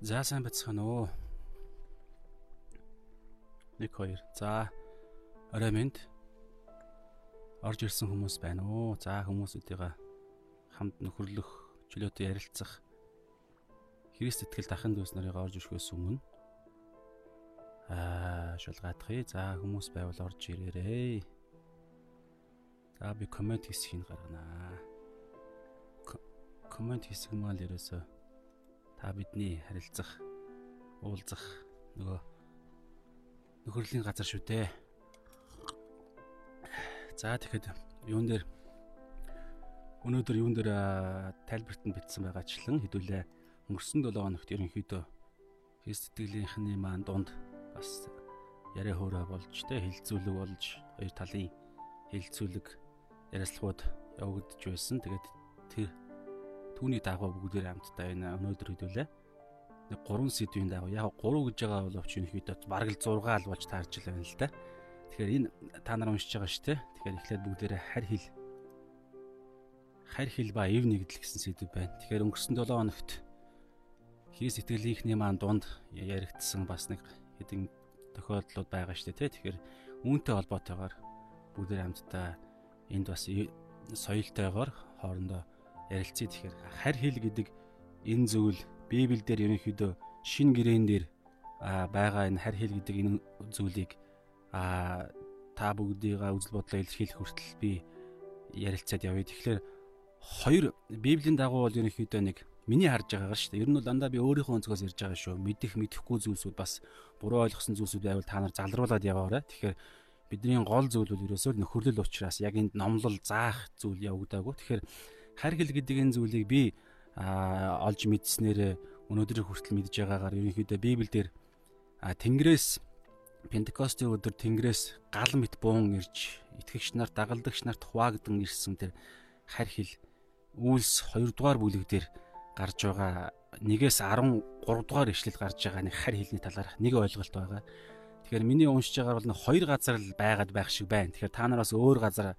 За сайн бацхан уу. 1 2. За орой минь орж ирсэн хүмүүс байна уу? За хүмүүсүүдийг хамт нөхөрлөх, чөлөөтэй ярилцах Христ итгэл дахин дүүс нарыг орж ирхээс өмнө аа шулгаадахыг. За хүмүүс байвал орж ирээрэй. За би комент хийсгийг гарганаа. Комент хийсэг мал ерөөсөө та бидний харилцах уулзах нөгөө нөхөрлийн газар шүү дээ. За тэгэхэд юун дээр өнөөдөр юун дээр тайлбарт нь бичсэн байгаачлан хэдүүлээ өнгөрсөн 7 хоногт ерөнхийдөө Христ сэтгэлийнхний маань дунд бас яриа хөөрэ болж тэ хилцүүлэг болж хоёр талын хилцүүлэг яриацлагууд явагдаж байсан. Тэгээд тэр Түүний дагуу бүгдээр хамтдаа энэ өнөөдөр хөдөлөө. Нэг гурван сэдвийн дагуу яг 3 гэж байгаа боловч энэ хэд бараг л 6 л болж таарч байна л да. Тэгэхээр энэ та нар уншиж байгаа шүү дээ. Тэгэхээр эхлээд бүгдээрээ харь хил харь хил ба эв нэгдэл гэсэн сэдв байна. Тэгэхээр өнгөрсөн 7 хоногт хий сэтгэлийнхний маань дунд яригдсан бас нэг хэдин тохиолдлууд байгаа шүү дээ. Тэгэхээр үүнтэй холбоотойгоор бүгдээр хамтдаа энд бас соёлтойгоор хоорондоо ярилцъя тэгэхээр харь хил гэдэг энэ зүйл Библиэлд ерөнхийдөө шин гэрээн дээр байгаа энэ харь хил гэдэг энэ зүйлийг та бүгдийгээ үзэл бодлоо илэрхийлэх хүртэл би ярилцаад явъя. Тэгэхээр хоёр Библийн дагуу бол ерөнхийдөө нэг миний харж байгаагаар шүү дээ. Ер нь бол дандаа би өөрийнхөө өнцгөөс ярьж байгаа шүү. Мэдэх мэдэхгүй зүйлсүүд бас буруу ойлгосон зүйлсүүд байвал та нар залруулад яваарай. Тэгэхээр бидний гол зүйл бол ерөөсөө нөхөрлөл учраас яг энд номлол заах зүйл явагдаагүй. Тэгэхээр харгил гэдэг энэ зүйлийг би олж мэдснээр өнөөдрийг хүртэл мэдж байгаагаар ерөнхийдөө Библиэлд Тэнгэрээс Пентекостийн өдөр Тэнгэрээс гал мэт буун ирж итгэгч нарт дагалдагч нарт хуваагдсан ирсэн тэр харь хил үйлс 2 дугаар бүлэг дээр гарч байгаа нэгээс 13 дугаар ишлэл гарч байгаа нэг харь хилний талаарх нэг ойлголт байгаа. Тэгэхээр миний уншиж байгаагаар бол хоёр газар л байгаад байх шиг байна. Тэгэхээр та нар бас өөр газар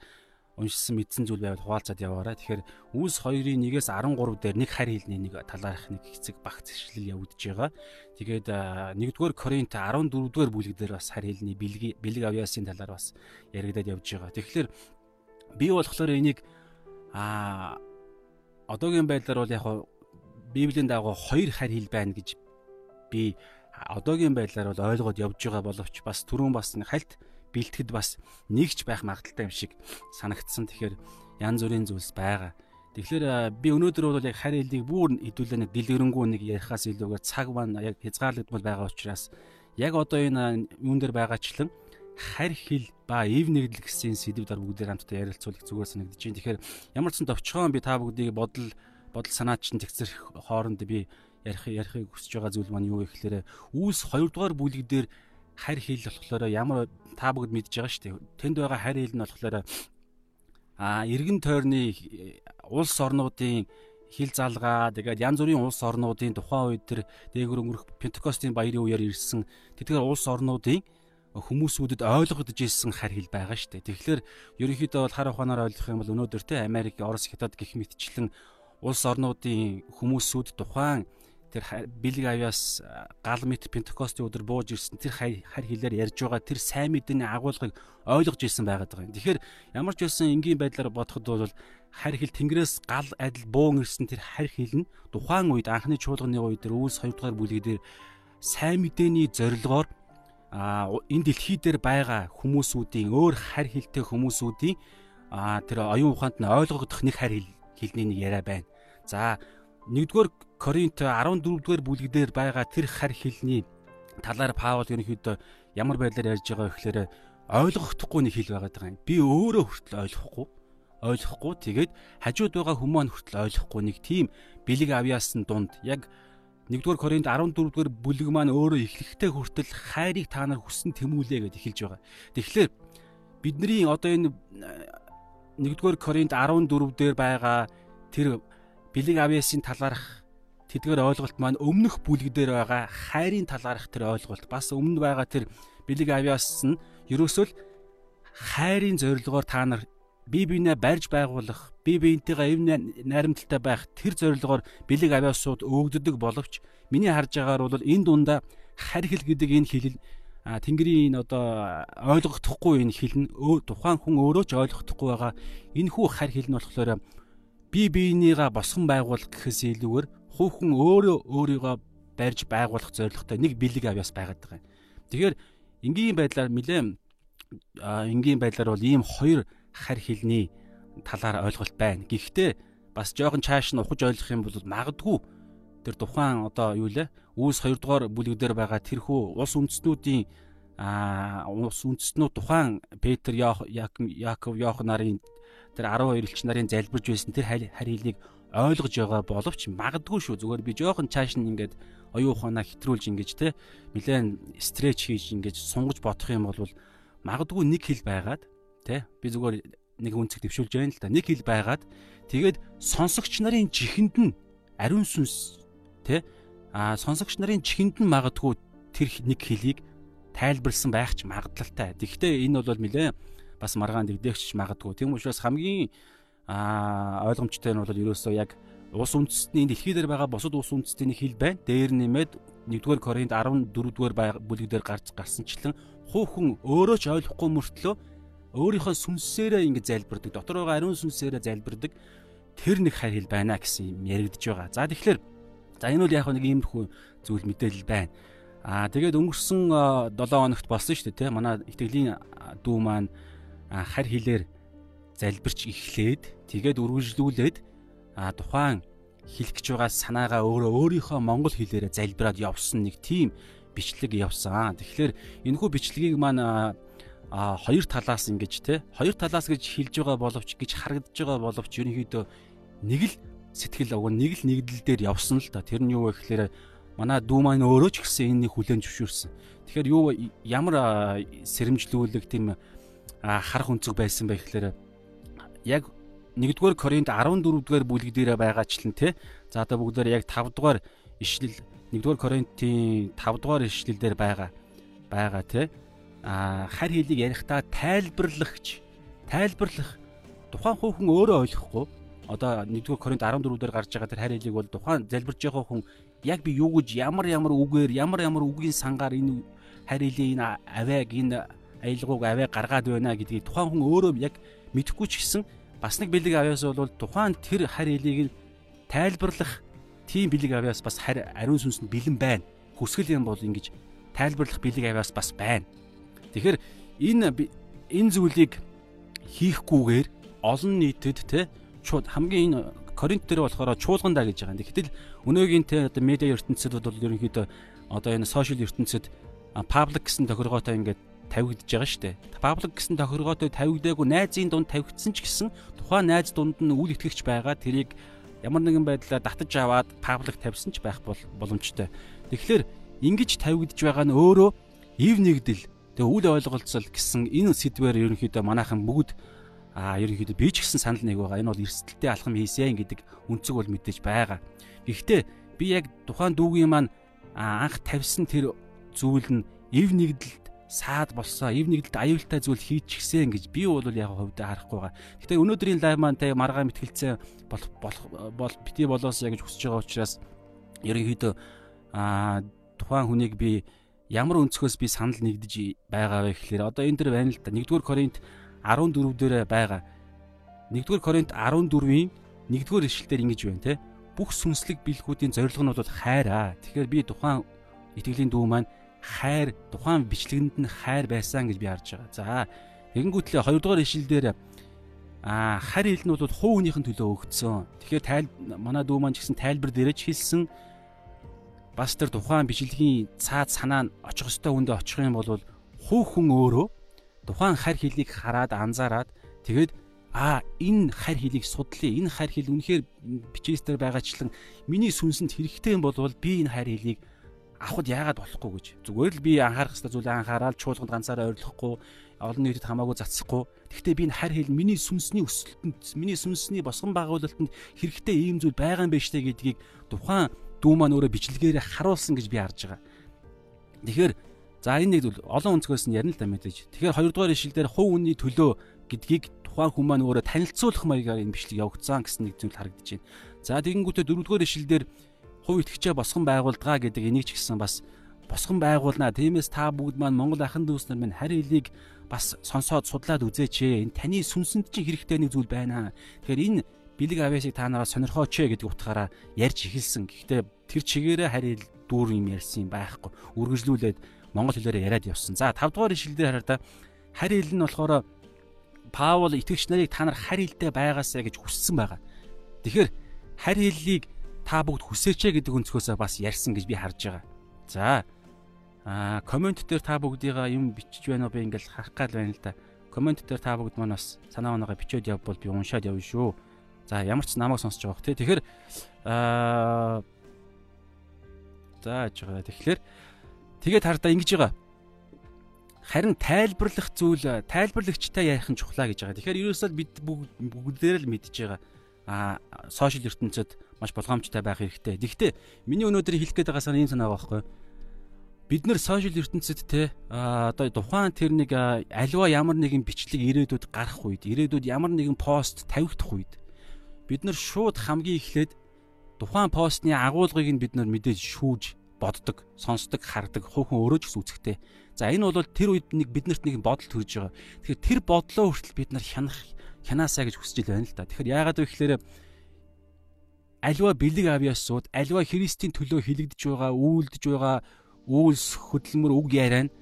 уншсан мэдсэн зүйл байвал хуваалцаад яваарай. Тэгэхээр үүс 2-ын 1-ээс 13 дээр нэг харь хэлний нэг талаарх нэг хэсэг багц ишлэл явагдаж байгаа. Тэгээд 1-р Коринт 14-р бүлэг дээр бас харь хэлний бэлэг бэлэг авьяасын талаар бас яригадад явж байгаа. Тэгэхээр би болохоор энийг а одоогийн байдлаар бол яг Библийн дагуу хоёр харь хэл байна гэж би одоогийн байдлаар бол ойлгоод явж байгаа боловч бас түрүүн бас хальт бэлтгэд бас нэгч байх магадaltaй юм шиг санагдсан. Тэгэхээр янз бүрийн зүйлс байгаа. Тэгэхээр би өнөөдөр бол яг харь хэлийг бүр хэдүүлээ нэг дэлгэрэнгүй нэг ярихаас илүүгээр цаг маань яг хязгаарлагдмал байгаа учраас яг одоо энэ юун дээр байгаачлан харь хил ба ив нэгдэл гэсэн сэдвээр бүгдээр хамтдаа ярилцуулах зүгээр санагдаж байна. Тэгэхээр ямар ч сан товчхон би та бүгдийг бодол бодол санаач чинь тэгцэрх хооронд би ярих ярихыг хүсэж байгаа зүйл маань юу вэ гэхээр үүс 2 дугаар бүлэг дээр харь хил болохоор ямар та бүгд мэдж байгаа шүү дээ. Тэнд байгаа харь хил нь болохоор а эргэн тойрны улс орнуудын хил залгаа тэгээд янз бүрийн улс орнуудын тухайн үед тэр дээгүр өнгөрөх Пентекостийн баярын үеэр ирсэн тэдгээр улс орнуудын хүмүүсүүдэд ойлгогдож ирсэн харь хил байгаа шүү дээ. Тэгэхээр ерөнхийдөө бол хар ухаанаар ойлгох юм бол өнөөдөр те Америк, Орос, Хятад гэх мэтчлэн улс орнуудын хүмүүсүүд тухайн тэр бэлэг авяас гал мэт пентекостийн өдөр бууж ирсэн тэр харь хилээр ярьж байгаа тэр сайн мэдээний агуулгыг ойлгож ирсэн байгаад байгаа юм. Тэгэхээр ямар ч байсан энгийн байдлаар бодоход бол харь хил тэнгэрээс гал адил буун ирсэн тэр харь хил нь тухайн үед анхны чуулганы үед тэр үүс 2 дугаар бүлэг дээр сайн мэдээний зорилгоор а энэ дэлхий дээр байгаа хүмүүсүүдийн өөр харь хилтэй хүмүүсүүдийн тэр оюун ухаанд нь ойлгогдох нэг харь хилний нэг яриа байна. За нэгдүгээр Коринт 14-р бүлэгдэр байгаа тэр харь хэлний талаар Паул ерөнхийдөө ямар байдлаар ярьж байгаа вэ гэхээр ойлгохдохгүй нэг хэл байгаа юм. Би өөрөө хүртэл ойлгохгүй ойлгохгүй тэгээд хажууд байгаа хүмүүс хүртэл ойлгохгүй нэг тийм бэлэг авьяасан дунд яг 1-р Коринт 14-р бүлэг маань өөрөө эхлэхтэй хүртэл хайрыг та нар хүссэн тэмүүлээ гэж эхэлж байгаа. Тэгэхээр бидний одоо энэ 1-р Коринт 14 дээр байгаа тэр бэлэг авьяасын талаарх тэдгээр ойлголт маань өмнөх бүлэгдэр байгаа хайрын талаарх тэр ойлголт. Бас өмнө байгаа тэр бэлэг авиас нь ерөөсөө хайрын зорилгоор та нар бие биенээ барьж байгуулах, бие биентэйгээ эв найрамдалтай байх тэр зорилгоор бэлэг авиасууд өгддөг боловч миний харж байгаагаар бол энэ дундаа харь хэл гэдэг энэ хэл Тэнгэрийн энэ одоо ойлгохдохгүй энэ нь тухайн хүн өөрөө ч ойлгохдохгүй байгаа энэ хүү харь нь болохоор бие биенийгээ босгон байгуулах гэхээс илүүгээр хүүхэн өөрөө өөрийгөө барьж байгуулах зорилготой нэг бэлэг авяас байгаад байгаа юм. Тэгэхээр энгийн байдлаар нэлээд энгийн байдлаар бол ийм хоёр харь хэлний талаар ойлголт байна. Гэхдээ бас жоохон чааш нь ухаж ойлгох юм бол магадгүй тэр тухайн одоо юу лээ үүс 2 дугаар бүлэг дээр байгаа тэрхүү улс үндэстнүүдийн а улс үндэстнүүд тухайн Петр Яаков Йохан нарын тэр 12 элч нарын залбирж байсан тэр харилыг ойлгож байгаа боловч магадгүй шүү зүгээр би жоохон чааш нь ингээд оюун ухаанаа хэтрүүлж ингэж те нилээн стреч хийж ингэж сунгаж бодох юм бол магадгүй нэг хил байгаад те би зүгээр нэг үнцэг төвшүүлж байна л да нэг хил байгаад тэгээд сонсогч нарын чихэнд нь ариун сүнс Тэ? А сонсогч нарын чихэнд нь магадгүй тэр нэг хэлийг тайлбарлсан байх ч магадлалтай. Гэхдээ энэ бол нэлээ бас маргаан дэгдээгч магадгүй. Тийм учраас хамгийн а ойлгомжтой нь бол ерөөсөө яг улс үндэстний дэлхий дээр байгаа бусад улс үндэстний хэл байна. Дээр нэмээд 1-р Коринт 14-р бүлэг дээр гарч гарсанчлан хүүхэн өөрөө ч ойлгохгүй мөртлөө өөрийнхөө сүнсээрээ ингэ залбирдаг. Дотор байгаа ариун сүнсээрээ залбирдаг. Тэр нэг харь хэл байна гэсэн юм яригдж байгаа. За тэгэхээр За энэ бол яг нэг иймэрхүү зүйл мэдээлэл байна. Аа тэгээд өнгөрсөн 7 хоногт болсон шүү дээ тий. Манай итгэлийн дүү маань харь хилээр залбирч эхлээд тэгээд үргэлжлүүлээд тухайн хэлэх гэж байгаа санаагаа өөрөө өөрийнхөө монгол хэлээрээ залбираад явсан нэг тийм бичлэг явсан. Тэгэхээр энэхүү бичлэгийг маань а хоёр талаас ингэж те хоёр талаас гэж хэлж байгаа боловч гэж харагдаж байгаа боловч ерөнхийдөө нэг л сэтгэл уг нэг л нэгдэл дээр явсан л та. Тэр нь юу вэ гэхээр манай дүү маань өөрөө ч гэсэн энэнийг хүлэн зөвшөөрсөн. Тэгэхээр юу ямар сэрэмжлүүлэг тийм харах өнцөг байсан бэ гэхээр яг 1-р Коринт 14-р бүлэг дээр байгаачлан те. За одоо бүгдээр яг 5-р ишлэл 1-р Коринтын 5-р ишлэл дээр байгаа байгаа те. А харь хэлийг ярихдаа тайлбарлагч тайлбарлах тухайн хүүхэн өөрөө ойлгохгүй одоо 1-р Коринт 14 дээр гарч байгаа тэр харилыг бол тухайн залбирж байгаа хүн яг би юу гэж ямар ямар үгээр ямар ямар үгийн сангаар энэ харилын энэ авайг энэ аялгауг аваа гаргаад байна гэдгийг тухайн хүн өөрөө яг мэдэхгүй ч гэсэн бас нэг бэлэг авяас бол тухайн тэр харилыг тайлбарлах тийм бэлэг авяас бас ариун сүнсэнд бэлэн байна. Хүсгэл юм бол ингэж тайлбарлах бэлэг авяас бас байна. Тэгэхээр энэ энэ зүйлийг хийхгүйгээр олон нийтэд те шууд хамгийн энэ Коринт дээр болохоор чуулгандаа гэж байгаа. Гэтэл өнөөгийн те одоо медиа ертөнцид бол ерөнхийдөө одоо энэ сошиал ертөнцид паблик гэсэн тохиргоотой ингээд тавигдж байгаа шүү дээ. Паблик гэсэн тохиргоотой тавигдаагүй найзын дунд тавигдсан ч гэсэн тухайн найз дунд нь үл итгэгч байгаа тэрийг ямар нэгэн байдлаар татаж аваад паблик тавьсан ч байх бол боломжтой. Тэгэхээр ингэж тавигдж байгаа нь өөрөө ив нэгдэл тэгээ үл ойлголцол гэсэн энэ сэдвээр ерөнхийдөө манайхан бүгд аа ерөнхийдөө би ч гэсэн санал нэг байгаа. Энэ бол эрсдэлтэй алхам хийсэн гэдэг үнцэг бол мэдээж байгаа. Гэхдээ би яг тухайн дүүгийн маань анх тавьсан тэр зүйл нь эв нэгдэлд саад болсон, эв нэгдэлд аюултай зүйл хийчихсэн гэж би бол яг хувьдаа харахгүй байгаа. Гэтэ өнөөдрийн лайв маань тэ маргаа мэтгэлцээ бол бол бити болоосоо гэж хүсэж байгаа учраас ерөнхийдөө аа тухайн хүнийг би ямар өнцгөөс би санал нэгдэж байгаа вэ гэхээр одоо энэ дэр байна л да. 1-р Коринт 14 дээр байгаа 1-р Коринт 14-ийн 1-р ишлэлээр ингэж байна те бүх сүнслэг бэлгүүдийн зорилго нь бол хайр аа. Тэгэхээр би тухайн итгэлийн дүү маань хайр тухайн бичлэгэнд нь хайр байсан гэж би харж байгаа. За тэгэнгүүтлээ 2 дугаар ишлэлдэр аа харь хил нь бол хуу хүнийхэн төлөө өгцсөн. Тэгэхээр тайл манай дүү маань ч гэсэн тайлбар дээрэж хэлсэн бас тэр тухайн бичлэгийн цаад санаа нь очих ёстой хүндээ очих юм бол хуу хүн өөрөө тухайн харь хилийг хараад анзаараад тэгээд а энэ харь хилийг судлаа. Энэ харь хил үнэхээр бичээстээр байгаачлан миний сүнсэнд хэрэгтэй юм болвол би энэ харь хилийг авахд яагаад болохгүй гэж. Зүгээр л би анхаарах хэвээр зүйлээ анхаарал чуулганд ганцаараа ойрлохгүй, олон нийтэд хамаагүй зацсахгүй. Гэхдээ би энэ харь хил миний сүнсний өсөлтөнд, миний сүнсний босгон байгуулалтанд хэрэгтэй ийм зүйл байгаа юм байна штэ гэдгийг тухайн дүү маань өөрөө бичлэгээр харуулсан гэж би харж байгаа. Тэгэхээр За энэ нэг зүйл олон өнцгөөс нь ярина л да мэдээж. Тэгэхээр хоёрдугаар ишил дээр хувь үнний төлөө гэдгийг тухайн хүн маань өөрөө танилцуулах маягаар энэ бичлэг явагдсан гэсэн нэг зүйл харагдаж байна. За тэгэнгүүтээ дөрөвдүгээр ишлэлдэр хувь итгэгчээ босгон байгуулдгаа гэдэг энийг ч гэсэн бас босгон байгуулнаа. Тиймээс та бүгд маань Монгол ахын дүүс нар минь харь хэлийг бас сонсоод судлаад үзээч. Энэ таны сүнсэнд чинь хэрэгтэй нэг зүйл байна. Тэгэхээр энэ бэлэг авяасыг та нараа сонирхооч гэдэг утгаараа ярьж эхэлсэн. Гэхдээ тэр чигээрээ харь хэл дүүр юм ярьсан юм байхгүй. Үргэлжлүүлээд монгол хэлээр яриад явсан. За 5 дугаар ишлэлдэр хараа та харь хэл нь болохоор Паул итгэгч нарыг та нар харь хэлтэй байгаасаа гэж хүссэн байгаа. Тэгэхээр харь хэллийг та бүгд хүсээч гэдэг өнцгөөсөө бас ярьсан гэж би харж байгаа. За аа комент дээр та бүгдийгаа юм бичиж байна уу би ингээл харах гал байна л да. Комент дээр та бүгд маань бас санаа оногоо бичээд явбал би уншаад явна шүү. За ямар ч намайг сонсож байгаа тий. Тэгэхээр аа зааж байгаа. Тэгэхээр тэгээд хардаа ингэж байгаа. Харин тайлбарлах зүйл тайлбарлагчтай ярих нь чухлаа гэж байгаа. Тэгэхээр ерөөсөө бид бүгдээр л мэдж байгаа. Аа сошиал ертөнцид маш болгоомжтой байх хэрэгтэй. Гэхдээ миний өнөөдөр хэлэх гээд байгаа санаа юм санаа байхгүй. Бид нэр сошиал ертөнцид те одоо тухайн тэр нэг альва ямар нэгэн бичлэг ирээдүйд гарах үед, ирээдүйд ямар нэгэн пост тавигдах үед бид нар шууд хамгийн эхлээд тухайн постны агуулгыг нь бид нар мэдээж шүүж боддог, сонсдог, хардаг, хувь хүн өөрөө ч гэсэн үзэхтэй. За энэ бол тэр үед нэг биднэрт нэг бодол төрж байгаа. Тэгэхээр тэр бодлоо хүртэл бид нар хянах хянаасаа гэж хүсэж байна л да. Тэгэхээр яагаад вэ гэхээр альва бэлэг авьяасууд альва Христийн төлөө хилэгдэж байгаа, үйлдэж байгаа үйлс хөдөлмөр үг яриа нь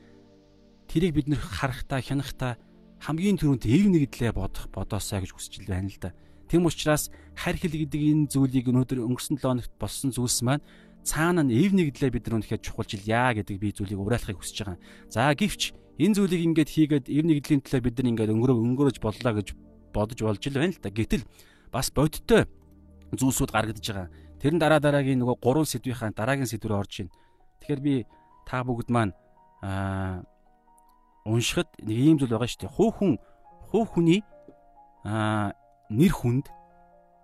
тэрийг бид нэр харахтаа хянахтаа хамгийн түрүүнд эв нэгдлээ бодох бодоосаа гэж хүсэж байна л да. Тэм учраас харь хэл гэдэг энэ зүйлийг өнөөдөр өнгөрсөн 7 хоногт болсон зүйлс маань цаана нь эв нэгдлээ бид нар үнэхээр чухалжилъя гэдэг би зүйлийг уриалахыг хүсэж байгаа. За гэвч энэ зүйлийг ингээд хийгээд эв нэгдлийн төлөө бид нар ингээд өнгөрөө өнгөрөөж боллоо гэж бодож болж л байна л да. Гэтэл бас бодиттой зүйлсүүд гаргадж байгаа. Тэрэн дараа дараагийн нөгөө гурван сэдвийнхаа дараагийн сэдвээр орж ийн. Тэгэхээр би та бүгд маань аа уншихад нэг ийм зүйл байгаа шүү дээ. Хуу хүн хуу хүний аа нэр хүнд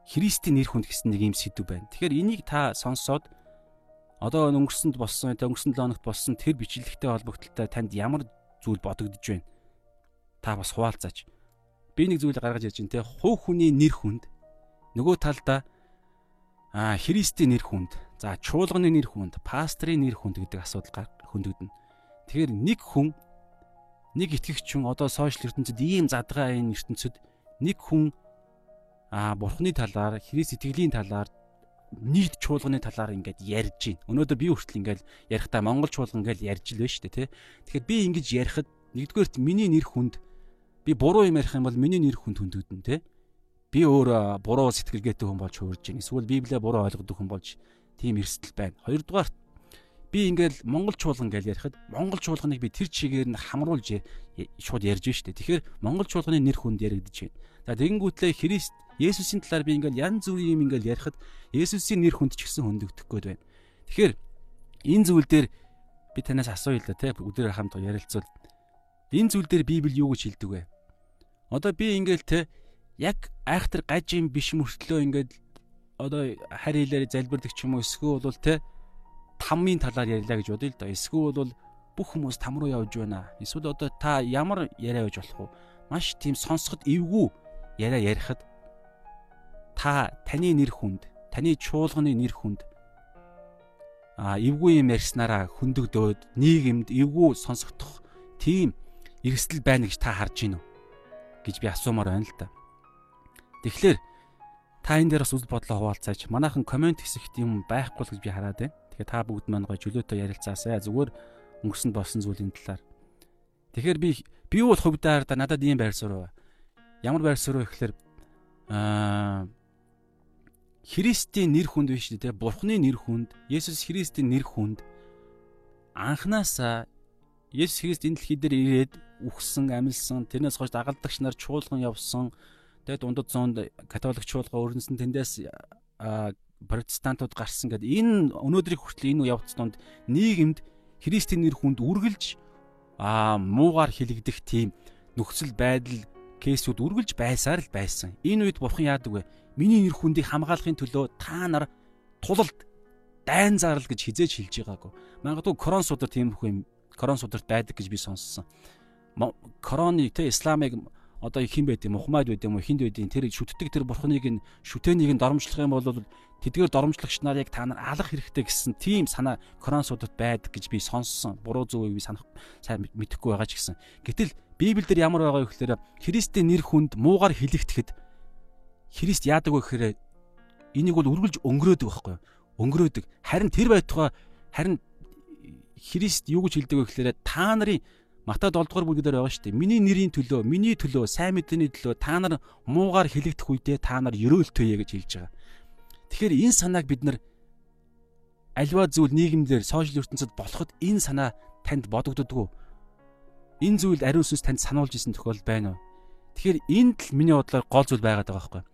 Христийн нэр хүнд гэсэн нэг ийм сэдв байна. Тэгэхээр энийг та сонсоод одоо өнгөрсөнд болсон, өнгөрсөн 7 хоногт болсон тэр бичлэгтэй холбогдлолтой танд ямар зүйл бодогдож байна? Та бас хуваалцаач. Би нэг зүйл гаргаж ирж байна те. Хуу хүний нэр хүнд нөгөө талдаа Аа Христийн нэр хүнд, за чуулганы нэр хүнд, пастрын нэр хүнд гэдэг асуудал хөндөгдөнө. Тэгэхээр нэг хүн нэг итгэгч хүн одоо сошиал ертөнцид ийм задгаа энэ ертөнцид нэг хүн аа бурхны талаар, Христ итгэлийн талаар нийт чуулганы талаар ингээд ярьж байна. Өнөөдөр би хүртэл ингээд ярихдаа Монгол чуулган ингээд ярьж л байна шүү дээ, тий. Тэгэхээр би ингэж ярихад нэгдүгээрт миний нэр хүнд би буруу юм ярих юм бол миний нэр хүнд хөндөгдөн, тий би өөр буруу сэтгэлгээтэй хүн болж хуурж байна. Эсвэл Библиэ буруу ойлгодог хүн болж тийм эрсдэл байна. Хоёрдугаар би ингээл Монгол чуулган гэж ярихад Монгол чуулганыг би тэр чигээр нь хамруулж шууд ярьж штэ. Тэгэхээр Монгол чуулганы нэр хүнд яригдж байна. За тэгэнгүүтлээ Христ Есүсийн талаар би ингээл янз бүрийн юм ингээл ярихад Есүсийн нэр хүнд ч гэсэн хөндөгдөх гээд байна. Тэгэхээр энэ зүйл дээр би танаас асууя л да те өдөр хамт ярилцвал энэ зүйл дээр Библи юу гэж хэлдэг вэ? Одоо би ингээл те яг айхтар гажим биш мөртлөө ингээд одоо харь хэлээр залбирдаг ч юм уу эсвэл бол те таммын талаар ярьлаа гэж бодъё л да. Эсвэл бол бүх хүмүүс там руу явж байна. Эсвэл одоо та ямар яриа гэж болох вэ? Маш тийм сонсоход эвгүй яриа ярихад та таны нэр хүнд, таны чуулганы нэр хүнд а эвгүй юм ярьснараа хөндөгдөөд нийгэмд эвгүй сонсогдох тийм эрсдэл байна гэж та харж гинөө гэж би асуумаар байна л да. Тэгэхээр та энэ дээр бас үйл бодлоо хуваалцаач. Манайхан комент хэсэгт юм байхгүй л гэж би хараад байна. Тэгэхээр та бүгд маань гоё чөлөөтэй ярилцаасаа зүгээр өнгөрсөнд болсон зүйлийн талаар. Тэгэхээр би би бол хувьдаа да надад ийм байр суурь. Ямар байр суурь вэ гэхээр аа Христийн нэр хүнд биш үү те Бурхны нэр хүнд Есүс Христийн нэр хүнд анханасаа Есүс Христ энэ дэлхий дээр ирээд үхсэн, амьлсан, тэрнээс хойш дагалдагч нар чуулган явсан, Тэгээд дундад зуунд католик чуулга өрнөсөн тэндээс протестантууд гарсан гэдэг энэ өнөөдрийг хүртэл энэ явц донд нийгэмд христийн нэр хүнд үргэлж аа муугар хилэгдэх тийм нөхцөл байдал кейсүүд үргэлж байсаар л байсан. Энэ үед бурхан яадаг вэ? Миний нэр хүндийг хамгаалахын төлөө та нар тулалд дайн зарлал гэж хизээж хэлж байгаагүй. Магадгүй корон судар тийм их юм корон сударт байдаг гэж би сонссон. Короны тэ исламыг одоо хэн байд юм ухмайд байд юм хинд байд юм тэр шүтдэг тэр бурхныг нь шүтээнийг нь доромжлох юм бол тэдгээр доромжлогч нар яг та нар алах хэрэгтэй гэсэн тийм санаа Корансуудад байдаг гэж би сонссон. Буруу зөв би санах сайн мэдэхгүй байгаа ч гэсэн. Гэтэл Библиэлд ямар байгаа вэ гэхээр Христийн нэр хүнд муугар хилэгдэхэд Христ яадаг вэ гэхээр энийг бол үргэлж өнгөрөөдөг байхгүй юу? Өнгөрөөдөг. Харин тэр байтугай харин Христ юу гэж хэлдэг вэ гэхээр та нарын Матай 7 дугаар бүлгээр байгаа шүү дээ. Миний нэрийн төлөө, миний төлөө, сайн мэдээний төлөө та нар муугаар хилэгдэх үедээ та нар ерөөлтөөе гэж хэлж байгаа. Тэгэхээр энэ санааг бид нар альва зүйл нийгэмдэр сошиал ертөнцид болоход энэ санаа танд бодогддгоо. Энэ зүйл ариун сүнс танд сануулж исэн тохиол байна уу? Тэгэхээр энд л миний бодлоор гол зүйл байгаад байгаа байхгүй юу?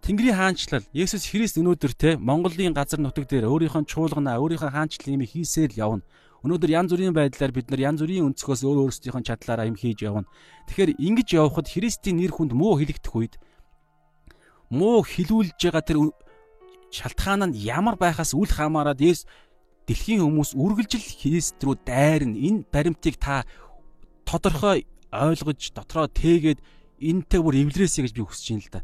Тэнгэрийн хаанчлал Есүс Христ өнөөдөр те Монголын газар нутаг дээр өөрийнхөө чуулганаа өөрийнхөө хаанчлал юм хийсээр л явна. Өнөөдөр янз бүрийн байдлаар бид нар янз бүрийн өнцгөөс өөр өөрсдийнхөө чадлаараа юм хийж явна. Тэгэхээр ингэж явхад Христийн нэр хүнд муу хэлэгдэх үед муу хилүүлж байгаа тэр шалтгаан нь ямар байхаас үл хамааран Есүс дэлхийн хүмүүс үргэлжил Христ рүү дайрна. Энэ баримтыг та тодорхой ойлгож дотроо тээгээд энтэй бүр эвлэрээсэй гэж би хүсэж байна л да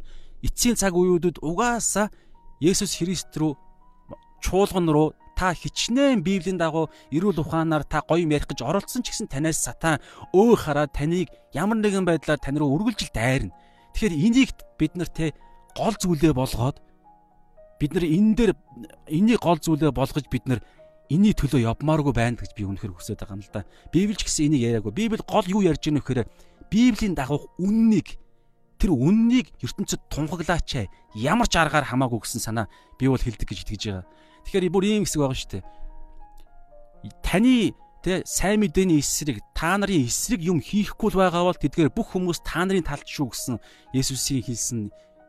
эцсийн цаг үеүүдэд угаасаа Есүс Христ рүү чуулган руу та хичнээн Библийн дагуу эрүүл ухаанаар та гоё ярих гэж оролцсон ч гэсэн танаас сатан өө хараад таныг ямар нэгэн байдлаар тань руу үргэлжил дайрна. Тэгэхээр энийг бид нар те гол зүйлээ болгоод бид нар энэ дээр энийг гол зүйлээ болгож бид нар энэний төлөө явмааргүй байна гэж би үнэхээр хүсэж байгаа юм л да. Библи ч гэсэн энийг яриаггүй. Библи гол юу ярьж байгаа нөхөр Библийн дагуух үннийг тэр үннийг ертөнцид тунхаглаач ямар ч аргаар хамаагүй гэсэн санаа би бол хэлдэг гэж итгэж байгаа. Тэгэхээр бүр ийм хэсэг байгаа шүү дээ. Таны тэ сайн мэдээний эсрэг та нарын эсрэг юм хийхгүй л байгаа бол тэдгээр бүх хүмүүс та нарын талд шүү гэсэн Есүсийн хэлсэн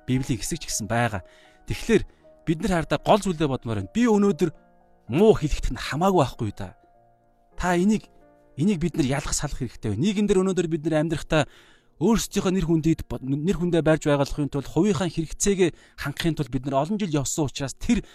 Библийн хэсэг ч гэсэн байгаа. Тэгэхээр бид нар хардаа гол зүйлээ бодмоор байна. Би өнөөдөр муу хэлэхэд нь хамаагүй байхгүй да. Та энийг энийг бид нар ялах салах хэрэгтэй байна. Нийгэм дээр өнөөдөр бид нар амьдрахдаа өөрсдийнхөө нэр хүндийд нэр хүндээ барьж байгалахын тулд хувийнхаа хэрэгцээгээ хангахын тулд бид нар олон жил явсан учраас тэр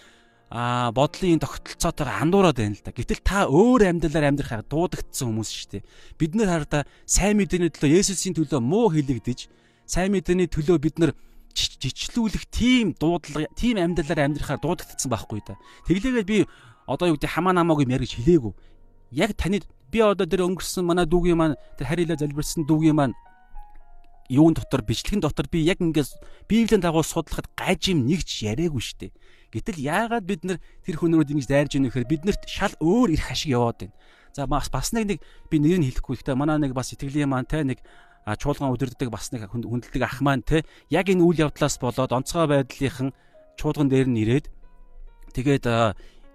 а бодлын тогтолцоотойгоо андуураад байна л да. Гэтэл та өөр амьдралаар амьдрахаа дуудагдсан хүмүүс шүү дээ. Бид нар хараа сайн мэдээний төлөө Есүсийн төлөө муу хэлэгдэж, сайн мэдээний төлөө бид нар жичлүүлэх тийм дуудлага, тийм амьдралаар амьдрахаар дуудагдсан байхгүй да. Тэглээгээд би одоо юу гэдэг хамаа намаагүй мэр гэж хэлээгүй. Яг таны би одоо тэр өнгөрсөн манай дүүгийн маань тэр харилаа залбирсан дүүгийн маань юун дотор бичлэгэн дотор би яг ингээс библийн дагуу судлахад гаж юм нэгч яриаггүй шүү дээ. Гэтэл яагаад бид нар тэр хүнрүүд ингэж дайрж ийнэ гэхээр биднэрт шал өөр их ашиг яваад байна. За бас бас нэг нэг би нэр нь хэлэхгүй ихтэй манай нэг бас итгэлийн маань те нэг чуулган удирддаг бас нэг хүндэлдэг ах маань те яг энэ үйл явдлаас болоод онцгой байдлынхан чуулган дээр нь ирээд тэгээд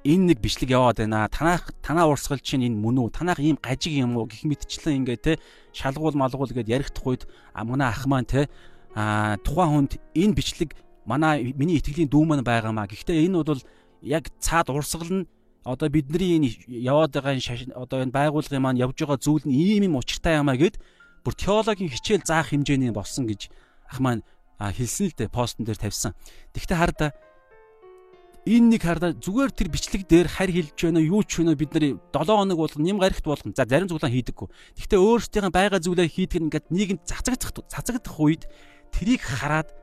энэ нэг бичлэг яваад байна. Танах танаа урсгал чинь энэ мөн үү? Танах ийм гажиг юм уу гэх мэтчлэн ингээ те шалгуул малгуул гэд яригдах үед манай ах маань те а тухайн хүнд энэ бичлэг манай миний итгэлийн дүү маань байгаамаа. Гэхдээ энэ бол яг цаад урсгал нь одоо бидний энэ яваад байгаа энэ одоо энэ байгууллагын маань явж байгаа зүйл нь ийм юм учиртай юмаа гэд бүр теологийн хичээл заах хэмжээний болсон гэж ах маань хэлсэн л дээ постн дээр тавьсан. Тэгвэл хараа энэ нэг хардаа зүгээр тэр бичлэг дээр харь хилж байна юу ч вэ бид нар 7 хоног болгоно нэм гарагт болгоно за зарим зүйлээ хийдэггүй. Гэхдээ өөрсдийнхээ байгаа зүйлээ хийдэг нь ингээд нийгэм цацагдах цацагдах үед трийг хараад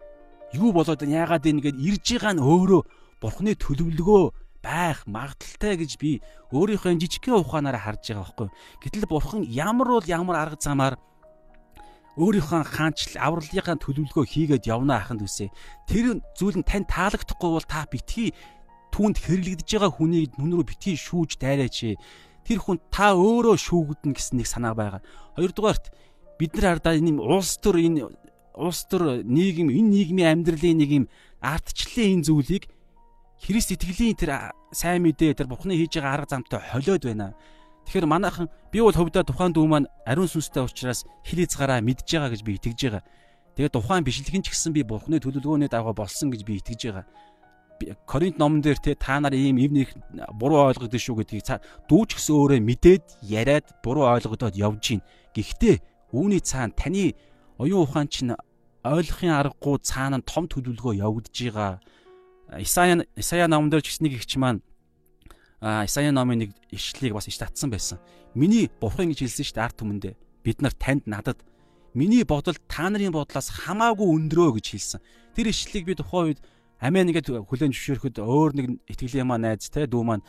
юу болоод яагаад энэ гээд ирж байгаа нь өөрөө бурхны төлөвлөгөө байх магадaltaй гэж би өөрийнхөө жижигхэн ухаанаараа харж байгаа байхгүй. Гэтэл бурхан ямар бол ямар арга замаар өөрийнхөө хаанчл авралынхаа төлөвлөгөө хийгээд явна аханд үсэ. Тэр зүйл нь тань таалагдахгүй бол та битгий түүнд хэрэглэгдэж байгаа хүнийг нүн рүү битгий шүүж дайраач. Тэр хүн та өөрөө шүүгдэн гэсэн нэг санаа байгаа. Хоёрдугаарт бид нар хардаа энэ улс төр энэ улс төр нийгэм энэ нийгмийн амьдралын нэг юм ардчлалын энэ зүйлийг Христ итгэлийн тэр сайн мэдээ тэр Бурхны хийж байгаа арга замтай холиод байна. Тэгэхээр манайхан би бол хөвдөө тухайн дүү маань ариун сүнстэй учраас хил хязгаараа мэдж байгаа гэж би итгэж байгаа. Тэгээд тухайн бишлэгэн ч гэсэн би Бурхны төлөвлөгөөний дагуу болсон гэж би итгэж байгаа. Коринт номон дээр те та нар ийм ивнийх буруу ойлгогдсон шүү гэдгийг дүүч гэсэн өөрөө мэдээд яриад буруу ойлгодод явж гин. Гэхдээ үүний цаана таны оюун ухаан чинь ойлгохын аргагүй цаана том төлөвлөгөө явагдаж байгаа. Исая Исая номон дээр ч гэсэн нэг ихч маань Исая номын нэг ишлэлийг бас иш татсан байсан. Миний бурхан гэж хэлсэн шүү дээ арт түмэндээ. Бид нар танд надад миний бодол та нарын бодлоос хамаагүй өндрөө гэж хэлсэн. Тэр ишлэлийг би тухайн үед амиа нэгэд хүлэн зөвшөөрөхөд өөр нэг итгэлийн маа найз те дүү маань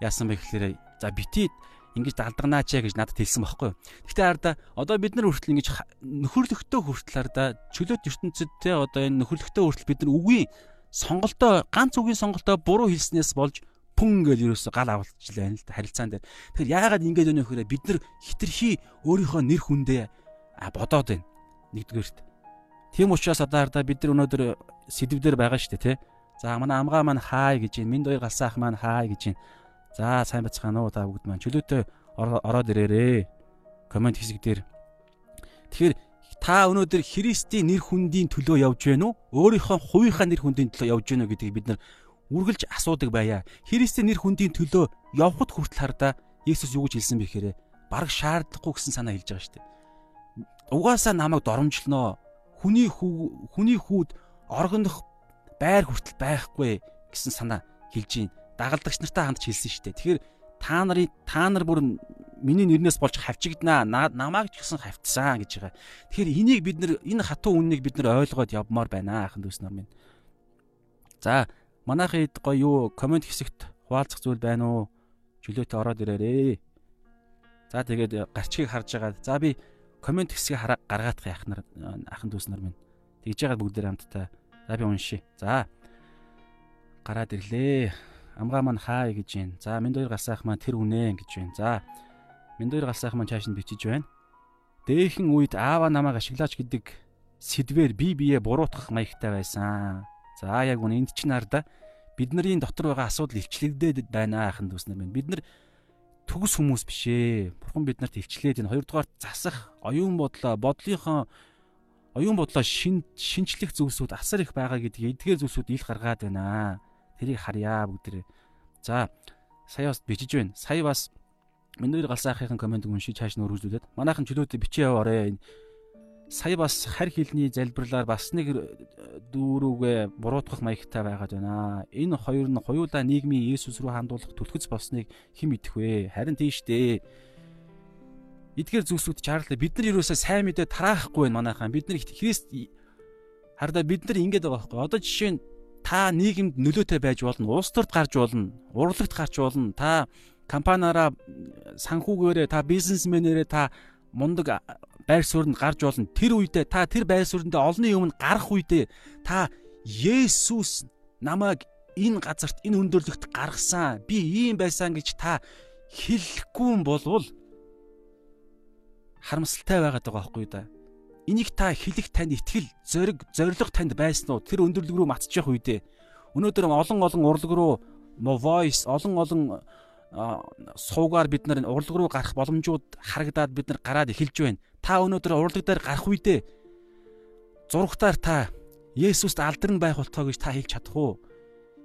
яасан бэ гэхээр за бити ингэж далдганаачаа гэж надад хэлсэн байхгүй. Гэхдээ арда одоо бид нар хүртэл ингэж нөхөрлөгтөө хүртэл арда чөлөөт ертөнцид те одоо энэ нөхөрлөгтөө хүртэл бид нар үгийн сонголтоо ганц үгийн сонголтоо буруу хэлснээс болж пүн гэж юусоо гал авалчлаа л да харилцаан дээр. Тэгэхээр яагаад ингэж өнөө хөрөө бид нар хитрхи өөрийнхөө нэр хүндээ бодоод байна. Нэгдүгээрт. Тийм учраас одоо ардаа бид нар өнөөдөр сэдвээр байгаа шүү дээ тий. За манай амгаа маань хай гэж юм. Минь хоёр галсаах маань хай гэж юм. За сайн бацгаана уу та бүгд маань чөлөөтэй ороод ирээрээ. Комент хэсэг дээр. Тэгэхээр та өнөөдөр Христийн нэр хүндийн төлөө явж байна уу? Өөрийнхөө хувийнхаа нэр хүндийн төлөө явж байна уу гэдгийг бид нар үргэлж асуудаг байя. Христийн нэр хүндийн төлөө явхад хүртэл хардаа Есүс юу гэж хэлсэн бэ гэхээр бараг шаардлагагүй гэсэн санаа хэлж байгаа шүү дээ. Угаасаа намайг доромжлноо. Хүний хүү хүний хүүд оргондох байр хүртэл байхгүй гэсэн санаа хэлж гин. Дагалдагч нартай хандж хэлсэн шүү дээ. Тэгэхээр та нарын та нар бүр миний нэрнээс болж хавчигднаа намайг ч гэсэн хавтсан гэж байгаа. Тэгэхээр энийг бид нар энэ хатуу үннийг бид нар ойлгоод явмаар байна ахын дүүс нар минь. За манайхын хэд гоё юу комент хэсэгт хуваалцах зүйл байна уу? Чөлөөтэй ороод ирээрээ. За тэгээд гарчгийг харж байгаа. За би комент хэсгийг гаргаадах яах нар ахын дүүс нар минь. Тэгж байгаа бүгдээр хамтдаа. За би уншия. За. Гараад ирлээ. Амгаа маань хаа гэж байна. За минь хоёр галсаах маань тэр үнэ гэж байна. За. Минь хоёр галсаах маань чааш нь бичиж байна. Дээхэн үед аава намайг ашиглаач гэдэг сэдвэр би бие буруутгах маягтай байсан. За яг үнэ энд чинь хараа бидний дотор байгаа асуудал илчлэгдээд байна ахын дүүснэр минь. Бид нар төгс хүмүүс биш ээ. Бурхан биднэрт илчлээд энэ хоёрдугаар засах оюун бодлоо, бодлынхоо оюун бодлоо шин шинчлэх зүйлсүүд асар их байгаа гэдгийг эдгээр зүйлсүүд ил гаргаад байна. Тэрийг харьяа бүгдээ. За сая бас бичиж байна. Сая бас миний галсаахын комент уншиж хааш нь өргөжлүүлээд манайхан чөлөөтэй бичээ яваарэ. Сая бас харь хилний залбирлаар бас нэг дүүрүүгээ буруутгах маягтай байгаад байна. Энэ хоёр нь хоёулаа нийгмийн Есүс рүү хандуулах түлхэц болсныг хэн мэдэх вэ? Харин тийш дээ. Эдгээр зүйлсүүд чарлаа бид нар юусаа сайн мэдээ тараахгүй байна манайхаа. Бид нар Христ хардаа бид нар ингэж байгаа байхгүй. Одоо жишээ нь та нийгэмд нөлөөтэй байж болно, улс төрд гарч болно, урлагт гарч болно. Та компаниараа санхүүгээрээ та бизнесмэнээрээ та мундаг байр суурьнд гарч болно. Тэр үедээ та тэр байр суурьндээ олонний өмнө гарах үедээ та Есүс намайг энэ газарт энэ өндөрлөгт гаргасан. Би ийм байсан гэж та хэлэхгүй болвол харамсалтай байгаад байгаа байхгүй да. Энийг та хэлэх танд итгэл, зориг, зориг танд байсан уу? Тэр өндөрлөг рүү матчих үедээ өнөөдөр олон олон урлаг руу voice олон олон суугаар бид нар урлаг руу гарах боломжууд харагдаад бид нар гараад эхэлж байна. Та өнөөдөр урлаг дээр гарах үедээ зургатаар та Есүст алдарн байх болтгоо гэж та хэлж чадах уу?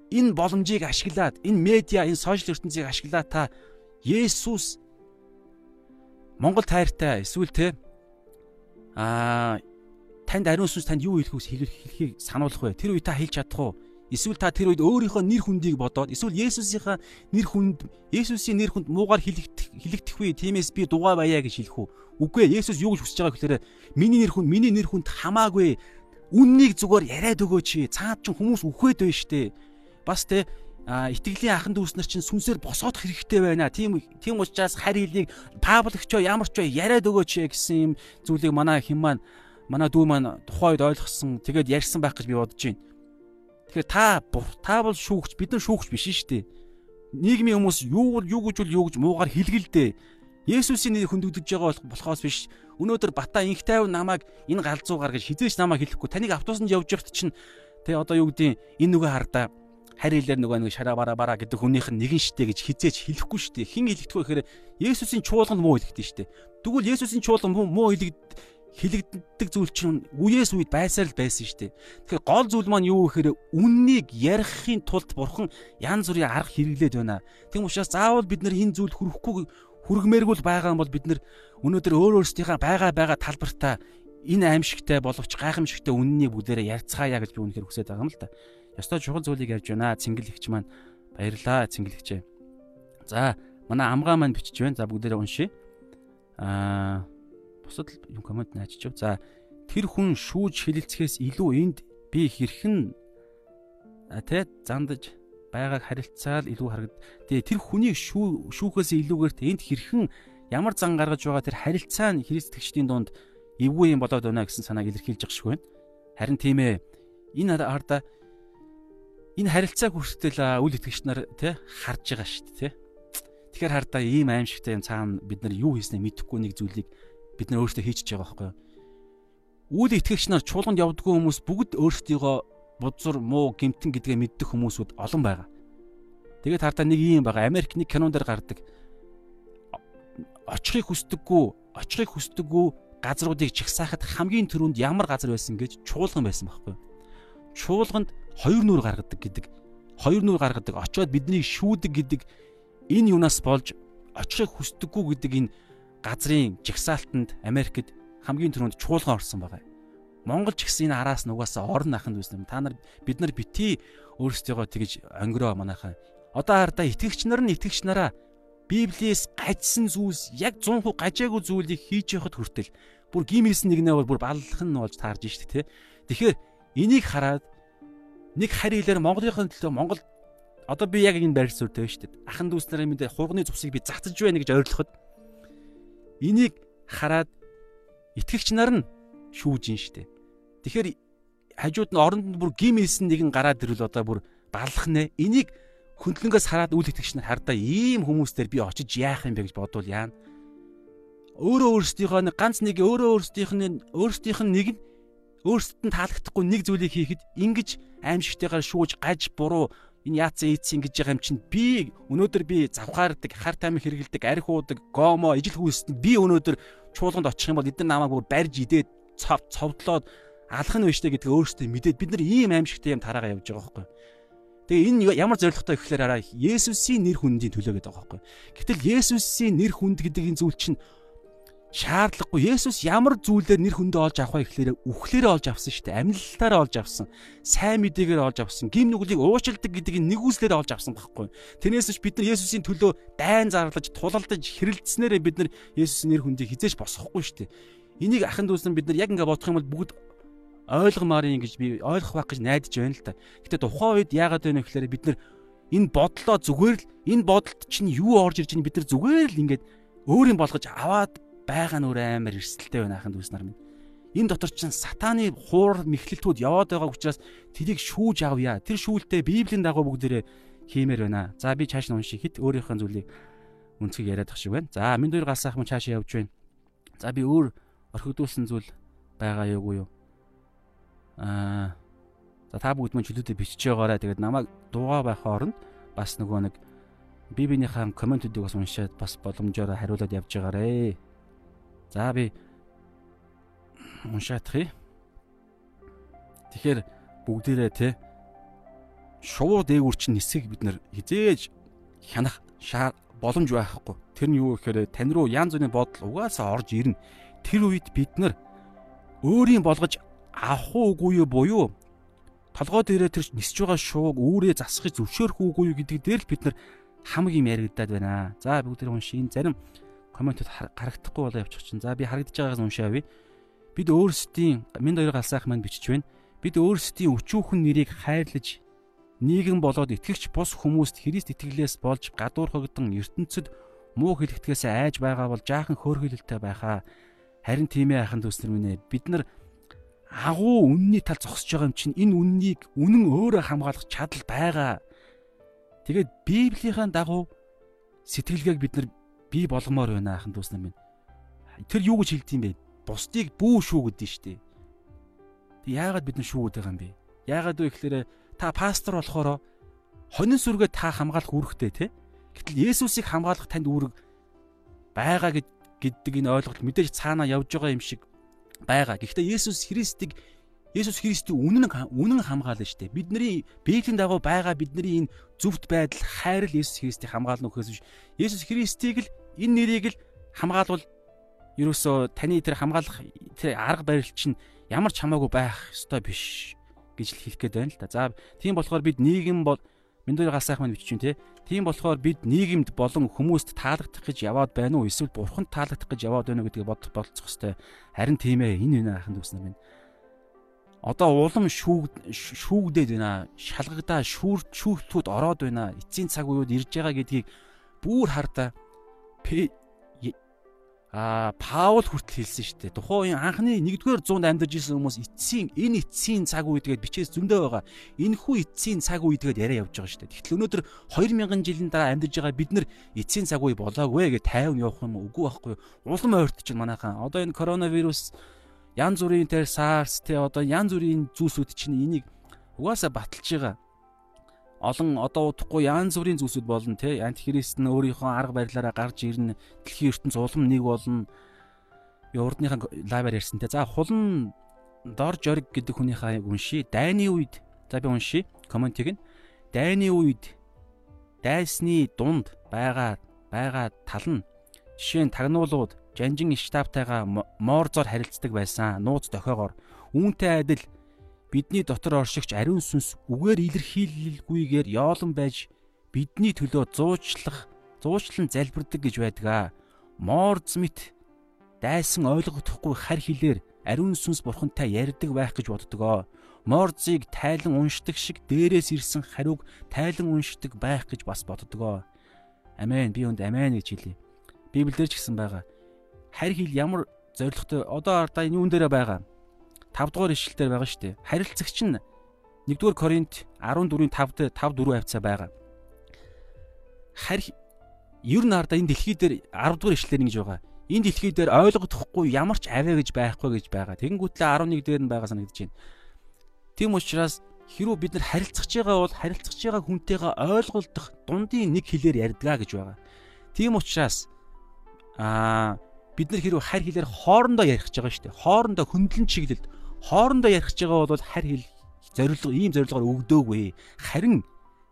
Энэ боломжийг ашиглаад, энэ медиа, энэ сошиал ертөнцийг ашиглаад та Есүс Монгол тайртай эсвэл те аа танд ариун сүнс танд юу хэлэх вэ хэлхийг сануулах вэ? Тэр үе та хэлж чадах уу? Эсвэл та тэр үед өөрийнхөө нэр хүндийг бодоод эсвэл Есүсийнхаа нэр хүнд Есүсийн нэр хүнд муугар хэлэгдэх хэлэгдэх вэ? Тиймээс би дугаа баяа гэж хэлэх үү? Үгүй ээ. Есүс юу гэж хүсэж байгаа гэхээр миний нэр хүнд миний нэр хүнд хамаагүй үннийг зүгээр яриад өгөөч. Цаад ч хүмүүс үхээд байна штэ. Бас те а итгэлийн ахын дүүс нар чинь сүнсээр босоодох хэрэгтэй байна. Тийм тийм учраас харь хэлийг Паул өгчөө ямар ч яриад өгөөч гэсэн юм зүйлийг манай хэм маань манай дүү маань тухайд ойлгосон. Тэгээд ярьсан байх гэж би бодож байна. Тэгэхээр та та бол шүүгч бид нар шүүгч биш шүү дээ. Нийгмийн хүмүүс юу юу гэж бол юу гэж муугар хэлгэлдээ. Есүсийн нэрийг хөндөгдөж байгаа болохоос биш. Өнөөдөр Бата инх тайв намайг энэ галзуугаар гэж хизээч намайг хэлэхгүй. Таныг автобусанд явж явахт чинь тэ одоо юу гэдэг энэ нүгэ хардаа харь хэлээр нөгөө нэг шараа бараа бараа гэдэг хүнийх нь нэгэн штэ гэж хизээч хэлэхгүй штэ. Хин хэлэхдээ гэхээр Есүсийн чуулганд муу хэлэхдээ штэ. Тэгвэл Есүсийн чуулган муу хэлэгд хилэгддэг зүйл чинь үеэс үед байсаар л байсан дээ. Тэгэхээр гол зүйл маань юу гэхээр үннийг ярихын тулд бурхан янз бүрийн арга хэрэглээд байна. Тийм учраас заавал бид нар энэ зүйл хүрхгүй хүргмээргүй байгаа юм бол бид нар өнөөдөр өөр өөрсдийнхээ байгаа байгаа талбартаа энэ аимшигтай боловч гайхамшигтай үннийг бүгдээрээ ярьцгаая гэж би үнэхээр хүсэж байгаа юм л да. Ёстой чухал зүйлийг ярьж байна. Цэнгэлэгч маань баярлаа цэнгэлэгчээ. За манай амгаа маань бичиж байна. За бүгдээрээ уншия. Аа бусад юм комент наачиж. За тэр хүн шүүж хилэлцэхээс илүү энд би хэрхэн тэ зандаж байгааг харилцаал илүү харагд. Тэгээ тэр хүнийг шүү шүүхээс илүүгээр энд хэрхэн ямар зан гаргаж байгаа тэр харилцаа нь христэгчдийн дунд эвгүй юм болоод байна гэсэн санааг илэрхийлж байгаа шиг байна. Харин тийм ээ. Энэ хардаа энэ харилцааг хүртэл үл итгэгч нар тий харж байгаа шүү дээ тий. Тэгэхээр хардаа ийм аимшигтай юм цаана бид нар юу хийснэ мэдэхгүй нэг зүйлийг бид нар өөрсдөө хийчихэж байгаа байхгүй юу? Үл итгэгч нар чуулганд явдггүй хүмүүс бүгд өөрсдийгөө будзур муу гимтэн гэдгээ мэддэг хүмүүсүүд олон байгаа. Тэгээд хардаа нэг юм байгаа. Америк нэг кинон дээр гардаг. Очихыг хүсдэггүй, очихыг хүсдэггүй газруудыг чагсаахад хамгийн түрүүнд ямар газар байсан гэж чуулган байсан байхгүй юу? Чуулганд хоёр нүур гаргадаг гэдэг. Хоёр нүур гаргадаг. Очоод биднийг шүүдэг гэдэг энэ юунаас болж очихыг хүсдэггүй гэдэг энэ газрын жагсаалтанд Америкт хамгийн түрүүнд чуулган орсон байгаа. Монгол ч гэсэн энэ араас нугасаа орон аханд үүснэ. Та нар бид нар бити өөрсдийгөө тэгж өнгөрөө манайхаа. Одоо хардаа итгэгч нар нь итгэгч нараа Библиэс гажсан зүйлс яг 100% гажаагүй зүйлийг хийж явахд хүртэл бүр гимэлсэн нэгнээ бол бүр баллах нь болж таарж штэ тий. Тэгэхээр энийг хараад нэг харь хэлээр Монголынхын төлөө Монгол одоо би яг энэ байр суурьтай шүү дээ. Ахан дүүс нарын мэдээ хурганы цусыг би затаж байна гэж ойрлоход энийг хараад итгэгч нар нь шүүж ин штэ. Тэгэхээр хажууд нь оронд бүр гим хэлсэн нэгэн гараад ирвэл одоо бүр баллах нэ. Энийг хөндлөнгөөс хараад үл итгэгч нар хардаа ийм хүмүүстээр би очиж яах юм бэ гэж бодвол яана. Өөрөө өөрсдийнхөө нэг ганц нэг өөрөө өөрсдийнх нь өөрсдийнх нь нэг нь өөрсдөд нь таалагдахгүй нэг зүйлийг хийхэд ингэж аимшигтайгаар шүүж гаж буруу энэ яатсан ийцэн гэж байгаа юм чинь би өнөөдөр би завхаардаг хар тайм хэрэгэлдэг арх уудаг гомо ижил хүүсэнд би өнөөдөр чуулганд очих юм бол эдгээр намайг бүр барьж идээд цав цовдлоод алах нь биш гэдэг өөрөөсөө мэдээд бид нар ийм аимшигтай юм тараагаа явж байгаа байхгүй. Тэгээ энэ ямар зоригтой гэхээр араа Есүсийн нэр хүндийн төлөө гэдэг байгаа байхгүй. Гэтэл Есүсийн нэр хүнд гэдэг энэ зүйл чинь шаардлагагүй. Есүс ямар зүйлээр нэр хүндээ олж авах вэ гэхээр үхлээрээ олж авсан шүү дээ. Амьдлалтаараа олж авсан. Сайн мэдээгээр олж авсан. Гим нүглийг уушилдаг гэдэг нь нэгүслээр олж авсан байхгүй. Тэрнээс ч бид нар Есүсийн төлөө дайн зарлаж, тулалдаж, хэрэлдснээрээ бид нар Есүсийн нэр хүндийг хизээш босгохгүй шүү дээ. Энийг ахын дүүсэн бид нар яг ингээ бодох юм бол бүгд ойлгомоор юм гэж би ойлгох байх гэж найдаж байна л та. Гэтэ тухайн үед яагаад вэ гэхээр бид нар энэ бодлоо зүгээр л энэ бодолд чинь юу орж ирж байгааг бид нар зүгээр л ингээд өөрийн болгож аваад байгаа нь өөр амар эрсдэлтэй байна ахын дүүс нар минь. Энэ дотор чинь сатааны хуур мэхлэлтүүд яваад байгаа учраас тэрийг шүүж авъя. Тэр шүүлтээ Библийн дагуу бүгдээрээ хиймээр байна. За би чааш нь унших хэд өөрийнхөө зүйлийг үнцгийг яриад тах шиг байна. За минь хоёр галсаах мөн чааш явж байна. За би өөр орхигдуулсан зүйл байгаа юу юу? Аа За та бүгд мөн чөлөөдөө бичиж байгаарай. Тэгээд намайг дуугаа байх хооронд бас нөгөө нэг би биенийхээ комментүүдийг бас уншаад бас боломжоор хариулаад явж байгаарэ. За би уншаадах юм. Тэгэхээр бүгдээрээ те шувуу дээгүүр чинь нисэх бид нар хизээж хянах боломж байхгүй. Тэр нь юу гэхээр тань руу янз бүрийн бодол угаасаа орж ирнэ. Тэр үед бид нар өөрийн болгож авах уугүй юу буюу толгой дээрээ тэр нисж байгаа шууг үүрээ засахыг зөвшөөрөх уугүй юу гэдэг дээр л бид нар хамаг юм яригадаад байна. За бүгд уншийн зарим комментод харагдахгүй болоо явчих чинь. За би харагдаж байгаагаас уншаа авъя. Бид өөрсдийн минь хоёр галсаах маань бичиж байна. Бид өөрсдийн өчүүхэн нэрийг хайрлаж нийгэм болоод итгэгч бус хүмүүст Христ итгэлээс болж гадуурхагдан ертөнцид муу хэлэгтгэээс айж байгаа бол жаахан хөөрхөлөлтэй байхаа. Харин тийм ээ ахын нар минь ээ. Бид нар агуу үнний тал зогсож байгаа юм чинь энэ үннийг үнэн өөрөө хамгаалах чадал байгаа. Тэгээд Библийн дагуу сэтгэлгээг бид нар би болгомоор байна ахын дүүс нар минь. Тэр юу гэж хэлдэг юм бэ? Бусдыг бүү шүү гэдэг нь шүү дээ. Тэг яагаад бид нар шүүгээд байгаа юм бэ? Яагаад вэ гэхээр та пастор болохоор хонин сүргээ та хамгаалах үүрэгтэй те. Гэтэл Есүсийг хамгаалах танд үүрэг байгаа гэдэг энэ ойлголт мэдээж цаанаа явж байгаа юм шиг байгаа. Гэхдээ Есүс Христийг Есүс Христийн үнэн үнэн хамгаална шүү дээ. Бидний Библийн дагуу байгаа бидний энэ зөвхт байдал хайр л Есүс Христийг хамгаална гэхээс биш. Есүс Христийг л энэ нэрийг л хамгаалвал ерөөсөө таны тэр хамгаалах тэр арга барил чинь ямар ч хамаагүй байх ёстой биш гэж л хэлэх гээд байна л да. За тийм болохоор бид нийгэм бол гал сайхан бичиж чинь те. Тийм болохоор бид нийгэмд болон хүмүүст таалагдах гэж яваад байна уу? Эсвэл бурханд таалагдах гэж яваад байна уу гэдгийг бодох болцох хэвээр. Харин тийм ээ. Энэ үнэ ахын дүүс нар минь. Одоо улам шүүг шүүгдээд байна. Шалгагдаа шүүр шүүхтүүд ороод байна. Эцсийн цаг үед ирж байгаа гэдгийг бүр хардаа а Паул хүртэл хэлсэн шүү дээ. Тухайн үеийн анхны 1-р зуунд амьдарч исэн хүмүүс эцсийн энэ эцсийн цаг үе тэгээд бичээс зөндөө байгаа. Энэхүү эцсийн цаг үе тэгээд яриа явж байгаа шүү дээ. Тэгтэл өнөөдөр 2000 жилийн дараа амьдарч байгаа бид нар эцсийн цаг үе болоогүй гэж тайван явах юм үгүй байхгүй. Улам ойртож чинь манайхан. Одоо энэ коронавирус янз бүрийн тэр SARS тэ одоо янз бүрийн зүйлсүүд чинь энийг угаасаа баталж байгаа олон одоо удахгүй янз бүрийн зүйлсүүд болно те. Антихрист нь өөрийнхөө арга барилаараа гарч ирнэ. Дэлхийн ертөнц улам нэг болно. Урдныхаа лайваар ярьсан те. За хулан дор жориг гэдэг хүнийхээ унши. Дайны үед. За би унши. Комментиг нь дайны үед дайсны дунд байгаа байгаа тал нь жишээ нь тагнуулууд жанжин штабтайгаа моорзоор харилцдаг байсан. Нууц дохиогоор. Үүнтэй адил бидний дотор оршигч ариун сүнс үгээр илэрхийлэлгүйгээр яолон байж бидний төлөө зуучлах зуучлан залбирдаг гэж байдаг. Морз мэт дайсан ойлгохдохгүй хар хилээр ариун сүнс бурхантай ярьдаг байх гэж боддгоо. Морзыг тайлан уншдаг шиг дээрээс ирсэн хариуг тайлан уншдаг байх гэж бас боддгоо. Амен. Би өнд амен гэж хэлье. Библиэр ч гэсэн байгаа. Харь хил ямар зоригтой одоо ардаа энэ юун дээр байгаа 5 дугаар ишлэлээр байгаа шүү дээ. Харилцагч нь 1-р Коринт 14-ийн 5-д 5 4 хавцаа байгаа. Харь ер нь хардаа энэ дэлхий дээр 10 дугаар ишлэлээр ингэж байгаа. Энэ дэлхий дээр ойлгохгүй ямар ч аваа гэж байхгүй гэж байгаа. Тэгэнгүүтлээ 11 дээр нь байгаа санагдаж байна. Тийм учраас хэрвээ бид нар харилцаж байгаа бол харилцаж байгаа хүнтэйгээ ойлголдох дундын нэг хэлээр ярьдгаа гэж байгаа. Тийм учраас аа бид нар хэрвээ харь хэлээр хоорондоо ярих гэж байгаа шүү дээ. Хоорондоо хөндлөн чиглэлд хоорондоо ярих гэж байгаа бол харь хэл зорилго ийм зорилгоор өгдөөгүй. Харин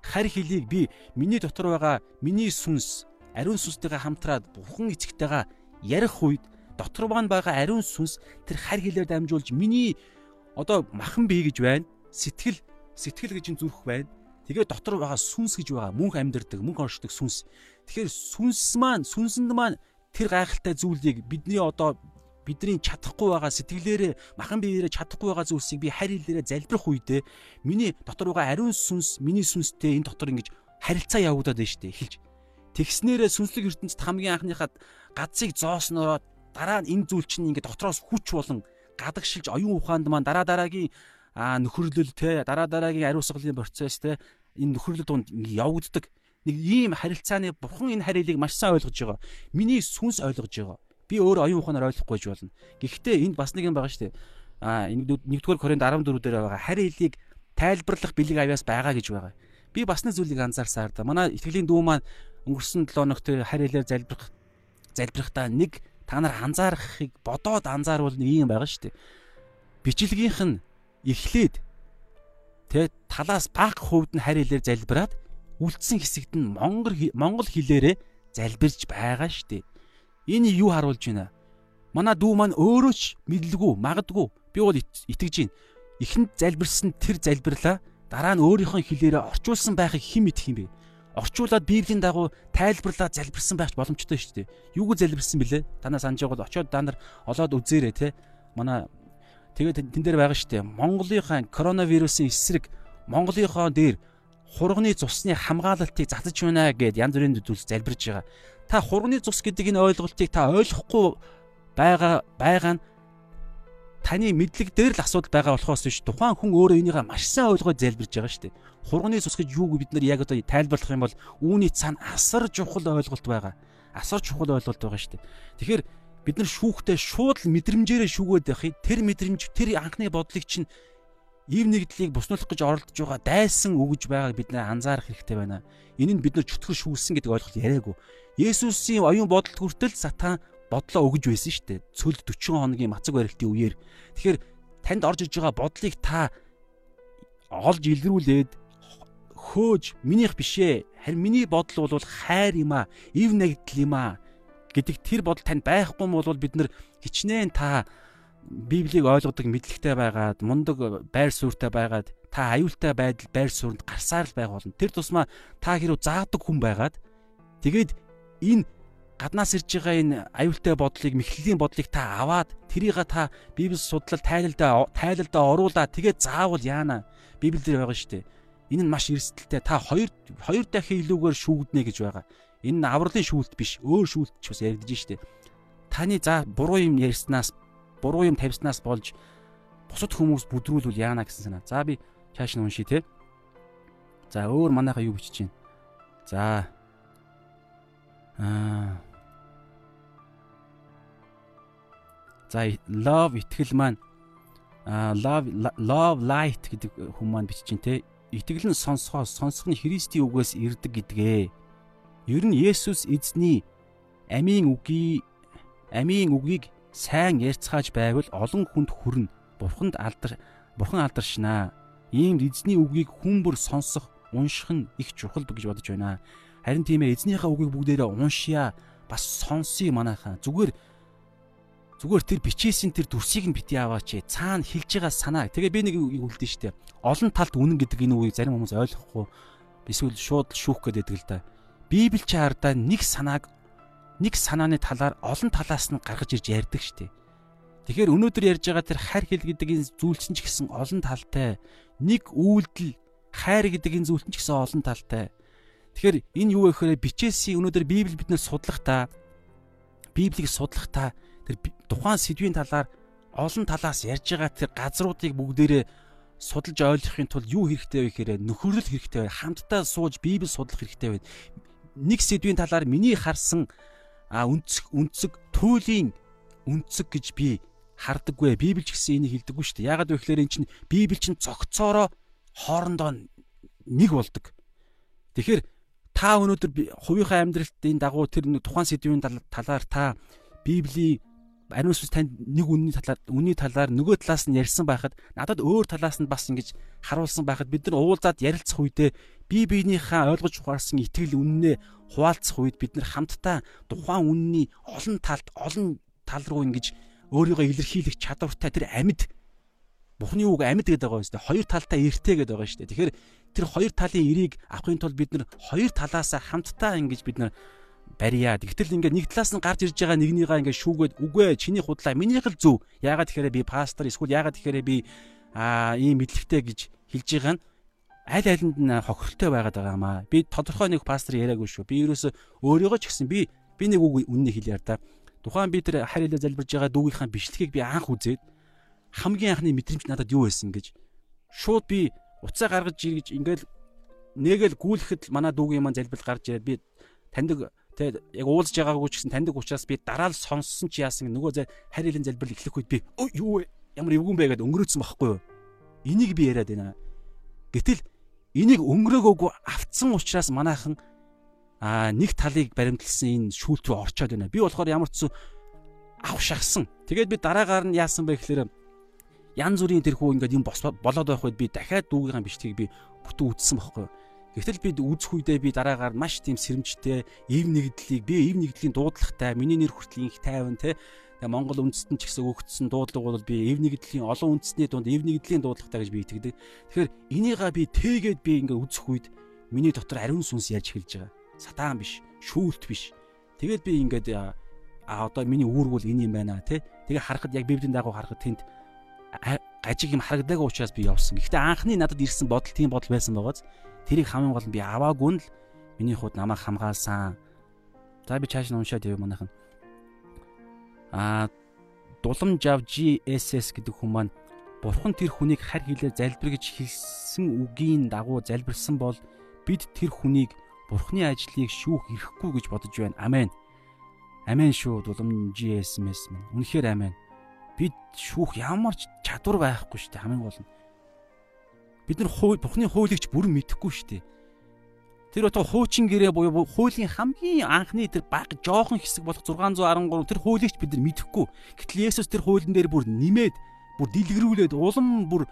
харь хэлийг би миний дотор байгаа миний сүнс ариун сүнстэйгээ хамтраад бурхан эцэгтэйгээ ярих үед дотор байгаа ариун сүнс тэр харь хэлээр дамжуулж миний одоо махан бие гэж байна. Сэтгэл сэтгэл гэж зүрх байна. Тэгээ дотор байгаа сүнс гэж байгаа мөнх амьдэрдэг, мөнх оршдог сүнс. Тэгэхээр сүнс маань, сүнсэнд маань тэр гайхалтай зүйлийг бидний одоо бидний чадахгүй байгаа сэтгэлээрээ махан биеэрээ чадахгүй байгаа зүйлсийг би харь хэлээрээ залбирах үедээ миний дотор байгаа ариун сүнс миний сүнстэй энэ дотор ингэж харилцаа явагдаад байна шүү дээ эхэлж. Тэгснээрээ сүнслэг ертөнцид хамгийн анхныхаа гадцыг зооснороо дараа нь энэ зүйл чинь ингээд дотроос хүч болон гадагшилж оюун ухаанд маань дараа дараагийн нөхөрлөл те дараа дараагийн ариусгалын процесс те энэ нөхөрлөл донд явагддаг. Нэг ийм харилцааны бурхан энэ харилцааг маш сайн ойлгож байгаа. Миний сүнс ойлгож байгаа би өөр оюун ухаанаар ойлгохгүй ч болно. Гэхдээ энд бас нэг юм байгаа шүү дээ. Аа нэгдүгээр Коринт 14 дээр байгаа харь хэлийг тайлбарлах бэлэг авяас байгаа гэж байгаа. Би бас нэг зүйлийг анзаарсаар да. Манай итгэлийн дүү маань өнгөрсөн 7 хоногт харь хэлээр залбирах залбирахдаа нэг та нар анзаарахыг бодоод анзаарвал нэг юм байгаа шүү дээ. Бичлэгийнх нь эхлээд тэ талаас баг хувьд нь харь хэлээр залбираад үлдсэн хэсэгт нь монгол монгол хэлээрээ залбирж байгаа шүү дээ. Энэ юу харуулж байна? Манай дүү маань өөрөө ч мэдлгүй, магадгүй. Би бол итгэж байна. Эхэнд залбирсан тэр залбирлаа дараа нь өөрийнхөө хэлээрээ орчуулсан байхыг хэн мэдэх юм бэ? Орчуулад Библийн дагуу тайлбарлаад залбирсан байх боломжтой шүү дээ. Юуг залбирсан бэлээ? Танаа санаж байгаа бол очиод та нар олоод үзээрэй те. Манай тэгээд тэн дээр байгаа шүү дээ. Монголынхаа коронавирусын эсрэг Монголынхоо дээр хурганы цусны хамгаалалтыг затаж байна гэд янз бүрийн зүйлс залбирж байгаа та хурганы цус гэдэг энэ ойлголтыг та ойлгохгүй байгаа байгаа нь таны мэдлэг дээр л асуудал байгаа болохоос биш тухайн хүн өөрөө энийгээ маш сайн ойлгоод залбирж байгаа шүү дээ. Хурганы цус гэж юуг бид нар яг одоо тайлбарлах юм бол үүний цаана асар чухал ойлголт байгаа. Асар чухал ойлголт байгаа шүү дээ. Тэгэхээр бид нар шүүхтэй шууд л мэдрэмжээрээ шүүгээд байхыг тэр мэдрэмж тэр анхны бодлыг чинь ив нэгдлийг буснуулах гэж оролдож байгаа дайсан өгж байгааг бид нэ анзаарах хэрэгтэй байна. Энэ нь бид нар чөтгөр шүүсэн гэдэг ойлголт яриаггүй. Есүсийн оюун бодолд хүртэл сатан бодлоо өгж байсан шүү дээ. Цөл 40 хоногийн мацаг барилтын үеэр. Тэгэхээр танд орж иж байгаа бодлыг та олж илрүүлээд хөөж минийх бишээ. Харин миний бодол бол хайр юм аа, ив нэгдэл юм аа гэдэг тэр бодол танд байхгүй бол бид нар хичнээн та Библийг ойлгодог мэдлэгтэй байгаад, мундаг байр суурьтай байгаад, та аюултай байдал байр сууринд гарсаар л байх болно. Тэр тусмаа та хэрэг заадаг хүн байгаад тэгээд энэ гаднаас ирж байгаа энэ аюултай бодлыг мэхлэлийн бодлыг та аваад тэрийг та Библи судлал тайлалдаа тайлалдаа оруулаад тэгээд заавал яана. Библиэлд байгаа шүү дээ. Энэ нь маш эрсдэлтэй. Та хоёр хоёр дахин илүүгээр шүүгднэ гэж байгаа. Энэ нь авралын шүүлт биш, өөр шүүлт ч бас яригдж штэ. Таны за буруу юм ярьснаас, буруу юм тавьснаас болж бусад хүмүүс бүдрүүлвэл яана гэсэн санаа. За би чааш нь уншия те. За өөр манайхаа юу бичиж чинь. За аа За love итгэл маань а love love light гэдэг хүн маань бичиж чинь те итгэл нь сонсохоос сонсох нь Христийн үгээс ирдэг гэдгээ. Ер нь Есүс эзний амийн үгийг амийн үгийг сайн ярьцгааж байвал олон хүнд хүрнэ. Бурханд алдар бурхан алдаршнаа. Ийм эзний үгийг хүн бүр сонсох, унших нь их чухал гэж бодож байна. Харин тийм ээ эзнийхээ үгийг бүгдээрээ уншия. Бас сонсъё манайхаа. Зүгээр Зүгээр тэр бичээсийн тэр дүрсийг нь бити аваач. Цаана хэлж байгаа санаа. Тэгээ би нэг үг үлдэн штэ. Олон талд үнэн гэдэг энэ үгийг зарим хүмүүс ойлгохгүй. Эсвэл шууд шүүх гэдэг л да. Библи чи хардаа нэг санааг нэг санааны талаар олон талаас нь гаргаж ирж ярьдаг штэ. Тэгэхээр өнөөдөр ярьж байгаа тэр хайр хэл гэдэг энэ зүйлсэн ч гэсэн олон талтай. Нэг үйлдэл хайр гэдэг энэ зүйлсэн ч гэсэн олон талтай. Тэгэхээр энэ юу вэ гэхээр бичээсийн өнөөдөр Библи бид нэр судлах та Библийг судлах та тэр тухайн сэдвийн талаар олон талаас ярьж байгаа тэр газруудыг бүгдээрээ судалж ойлгохын тулд юу хэрэгтэй вэ гэхээр нөхөрлөл хэрэгтэй бай. Хамтдаа сууж Библи судлах хэрэгтэй бай. Нэг сэдвийн талаар миний харсан а үнцэг үнцэг туйлын үнцэг гэж би хардаггүй. Библи ч гэсэн энийг хэлдэггүй шүү дээ. Яагаад вэ гэхээр эн чинь Библи чинь цогцоороо хоорондоо нэг болдог. Тэгэхээр та өнөөдөр хувийнхаа амьдралтын дагуу тэр тухайн сэдвийн талаар та Библийн ариун сүнс танд нэг үнний талаар үнний талаар нөгөө талаас нь ярьсан байхад надад өөр талаас нь бас ингэж харуулсан байхад бид нар уулзаад ярилцах үедээ бие биенийхээ ойлгож ухаарсан итгэл үннээ хуваалцах үед бид нар хамтдаа тухайн үнний олон талд олон тал руу ингэж өөрийгөө илэрхийлэх чадвартай тэр амьд Бухны үг амьд гэдэг байгаа юм шүү дээ. Хоёр талтай эртээ гэдэг байгаа шүү дээ. Тэгэхээр тэр хоёр талын эрийг авахын тулд бид нар хоёр талаасаа хамтдаа ингэж бид нар барья. Тэгтэл ингээд нэг талаас нь гарч ирж байгаа нэгнийгаа ингээд шүүгээд үгүй чиний худлаа минийх л зөв. Яагаад тэгэхээр би пастор эсвэл яагаад тэгэхээр би аа ийм мэдлэгтэй гэж хэлж байгаа нь аль алинд нь хохиролтой байгаад байгаа маа. Би тодорхой нэг пастор яриаггүй шүү. Би ерөөсө өөрийгөө ч гэсэн би би нэг үг үннийг хэлье да. Тухайн би тэр харилаа залбирж байгаа дүүгийнхаа бичлэгийг би анх үзээд хамгийн анхны мэдрэмж надад юу байсан гэж шууд би уцаа гаргаж иргэж ингээл нэгэл гүйлэхэд манай дүүгийн маань залбирал гарч ирээд би таньдаг Тэгээд яг уулзж байгаагүй ч гэсэн таньдаг учраас би дараа л сонссон чи яасан нөгөө харь хэлэн залбирал эхлэх үед би юу вэ? Ямар эвгүн бэ гэдээ өнгөрөөцсөн байхгүй юу? Энийг би яриад байна. Гэтэл энийг өнгөрөөгөөгүй автсан учраас манайхан аа нэг талыг баримтлсан энэ шүүлт рүү орчоод байна. Би болохоор ямар ч авшахсан. Тэгээд би дараагаар нь яасан бэ гэхээр янз бүрийн тэрхүү ингээд юм болоод байх үед би дахиад дүүгийнхаа бичлэгийг би бүтэн үзсэн байхгүй юу? Гэтэл бид үзэх үедээ би дараагаар маш тийм сэрэмжтэй, эв нэгдлийг би эв нэгдлийн дуудлагатай, миний нэр хүртэл их тайван те Тэгээ Монгол үндэстэн ч гэсэн өгөгдсөн дуудлага бол би эв нэгдлийн олон үндэстний дунд эв нэгдлийн дуудлагатай гэж би итгэдэг. Тэгэхээр энийгээ би тээгээд би ингээ үзэх үед миний дотор ариун сүнс ярьж эхэлж байгаа. Сатан биш, шүүлт биш. Тэгээд би ингээд а одоо миний үүрэг бол энэ юм байна те. Тэгээ харахад яг библийн дагуу харахад тэнд гажиг юм харагдаагүй учраас би явсан. Гэхдээ анхны надад ирсэн бодол тийм бодол байсан байгааз Тэрийг хамгийн гол нь би аваагүй нь л миний хувьд намайг хамгаалсан. За би чааш нь уншаад яв манайхан. Аа дуламж ав GSS гэдэг хүн маань Бурхан тэр хүнийг харь хилээр залбир гэж хэлсэн үгийн дагуу залбирсан бол бид тэр хүнийг Бурханы ажлыг шүүх эрхгүй гэж бодож байна. Амен. Амен шүү дуламж GSS минь. Үнэхээр амен. Бид шүүх ямар ч чадвар байхгүй шүү дээ хамгийн гол нь бид нар Бурхны хуулийг ч бүрэн мэдэхгүй шүү дээ. Тэр одоо хуучин гэрээ буюу хуулийн хамгийн анхны тэр баг жоохон хэсэг болох 613 тэр хуулийг ч бид нар мэдэхгүй. Гэтэл Есүс тэр хуулийн дээр бүр нэмээд бүр дэлгэрүүлээд улам бүр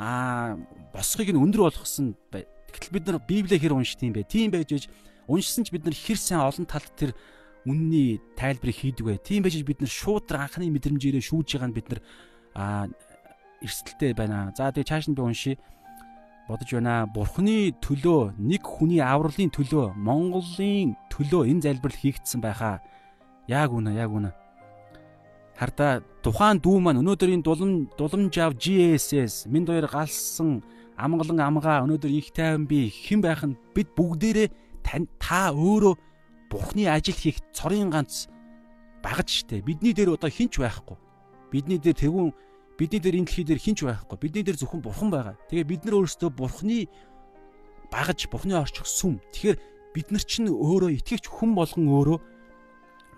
аа босхийг нь өндөр болгосон. Гэтэл бид нар Библийг хэр уншд юм бэ? Тийм байж ээж уншсан ч бид нар хэр сайн олон талд тэр үнний тайлбарыг хийдэг бай. Тийм байж бид нар шууд анхны мэдрэмжээрээ шүүж байгаа нь бид нар аа эрсдэлтэй байна. За тэгээ чааш нь би уншия бодож байна. Бурхны төлөө нэг хүний авралын төлөө Монголын төлөө энэ залбирал хийгдсэн байхаа. Яг үнэ, яг үнэ. Харда тухайн дүү маань өнөөдрийн дулам дуламж ав GSS минь хоёр галсан амгалан амгаа өнөөдөр их тайван би хэн байх нь бид бүгдээрээ та өөрөө бурхны ажил хийх цорын ганц багж штэ бидний дээр одоо хинч байхгүй бидний дээр тэгүн бидний дээр энэ дэлхий дээр хинч байхгүй. Бидний дээр зөвхөн бурхан байгаа. Тэгээ бид нар өөрсдөө бурхны багж бурхны орчих сүм тэгэхээр бид нар чинь өөрөө итгэвч хүн болгон өөрөө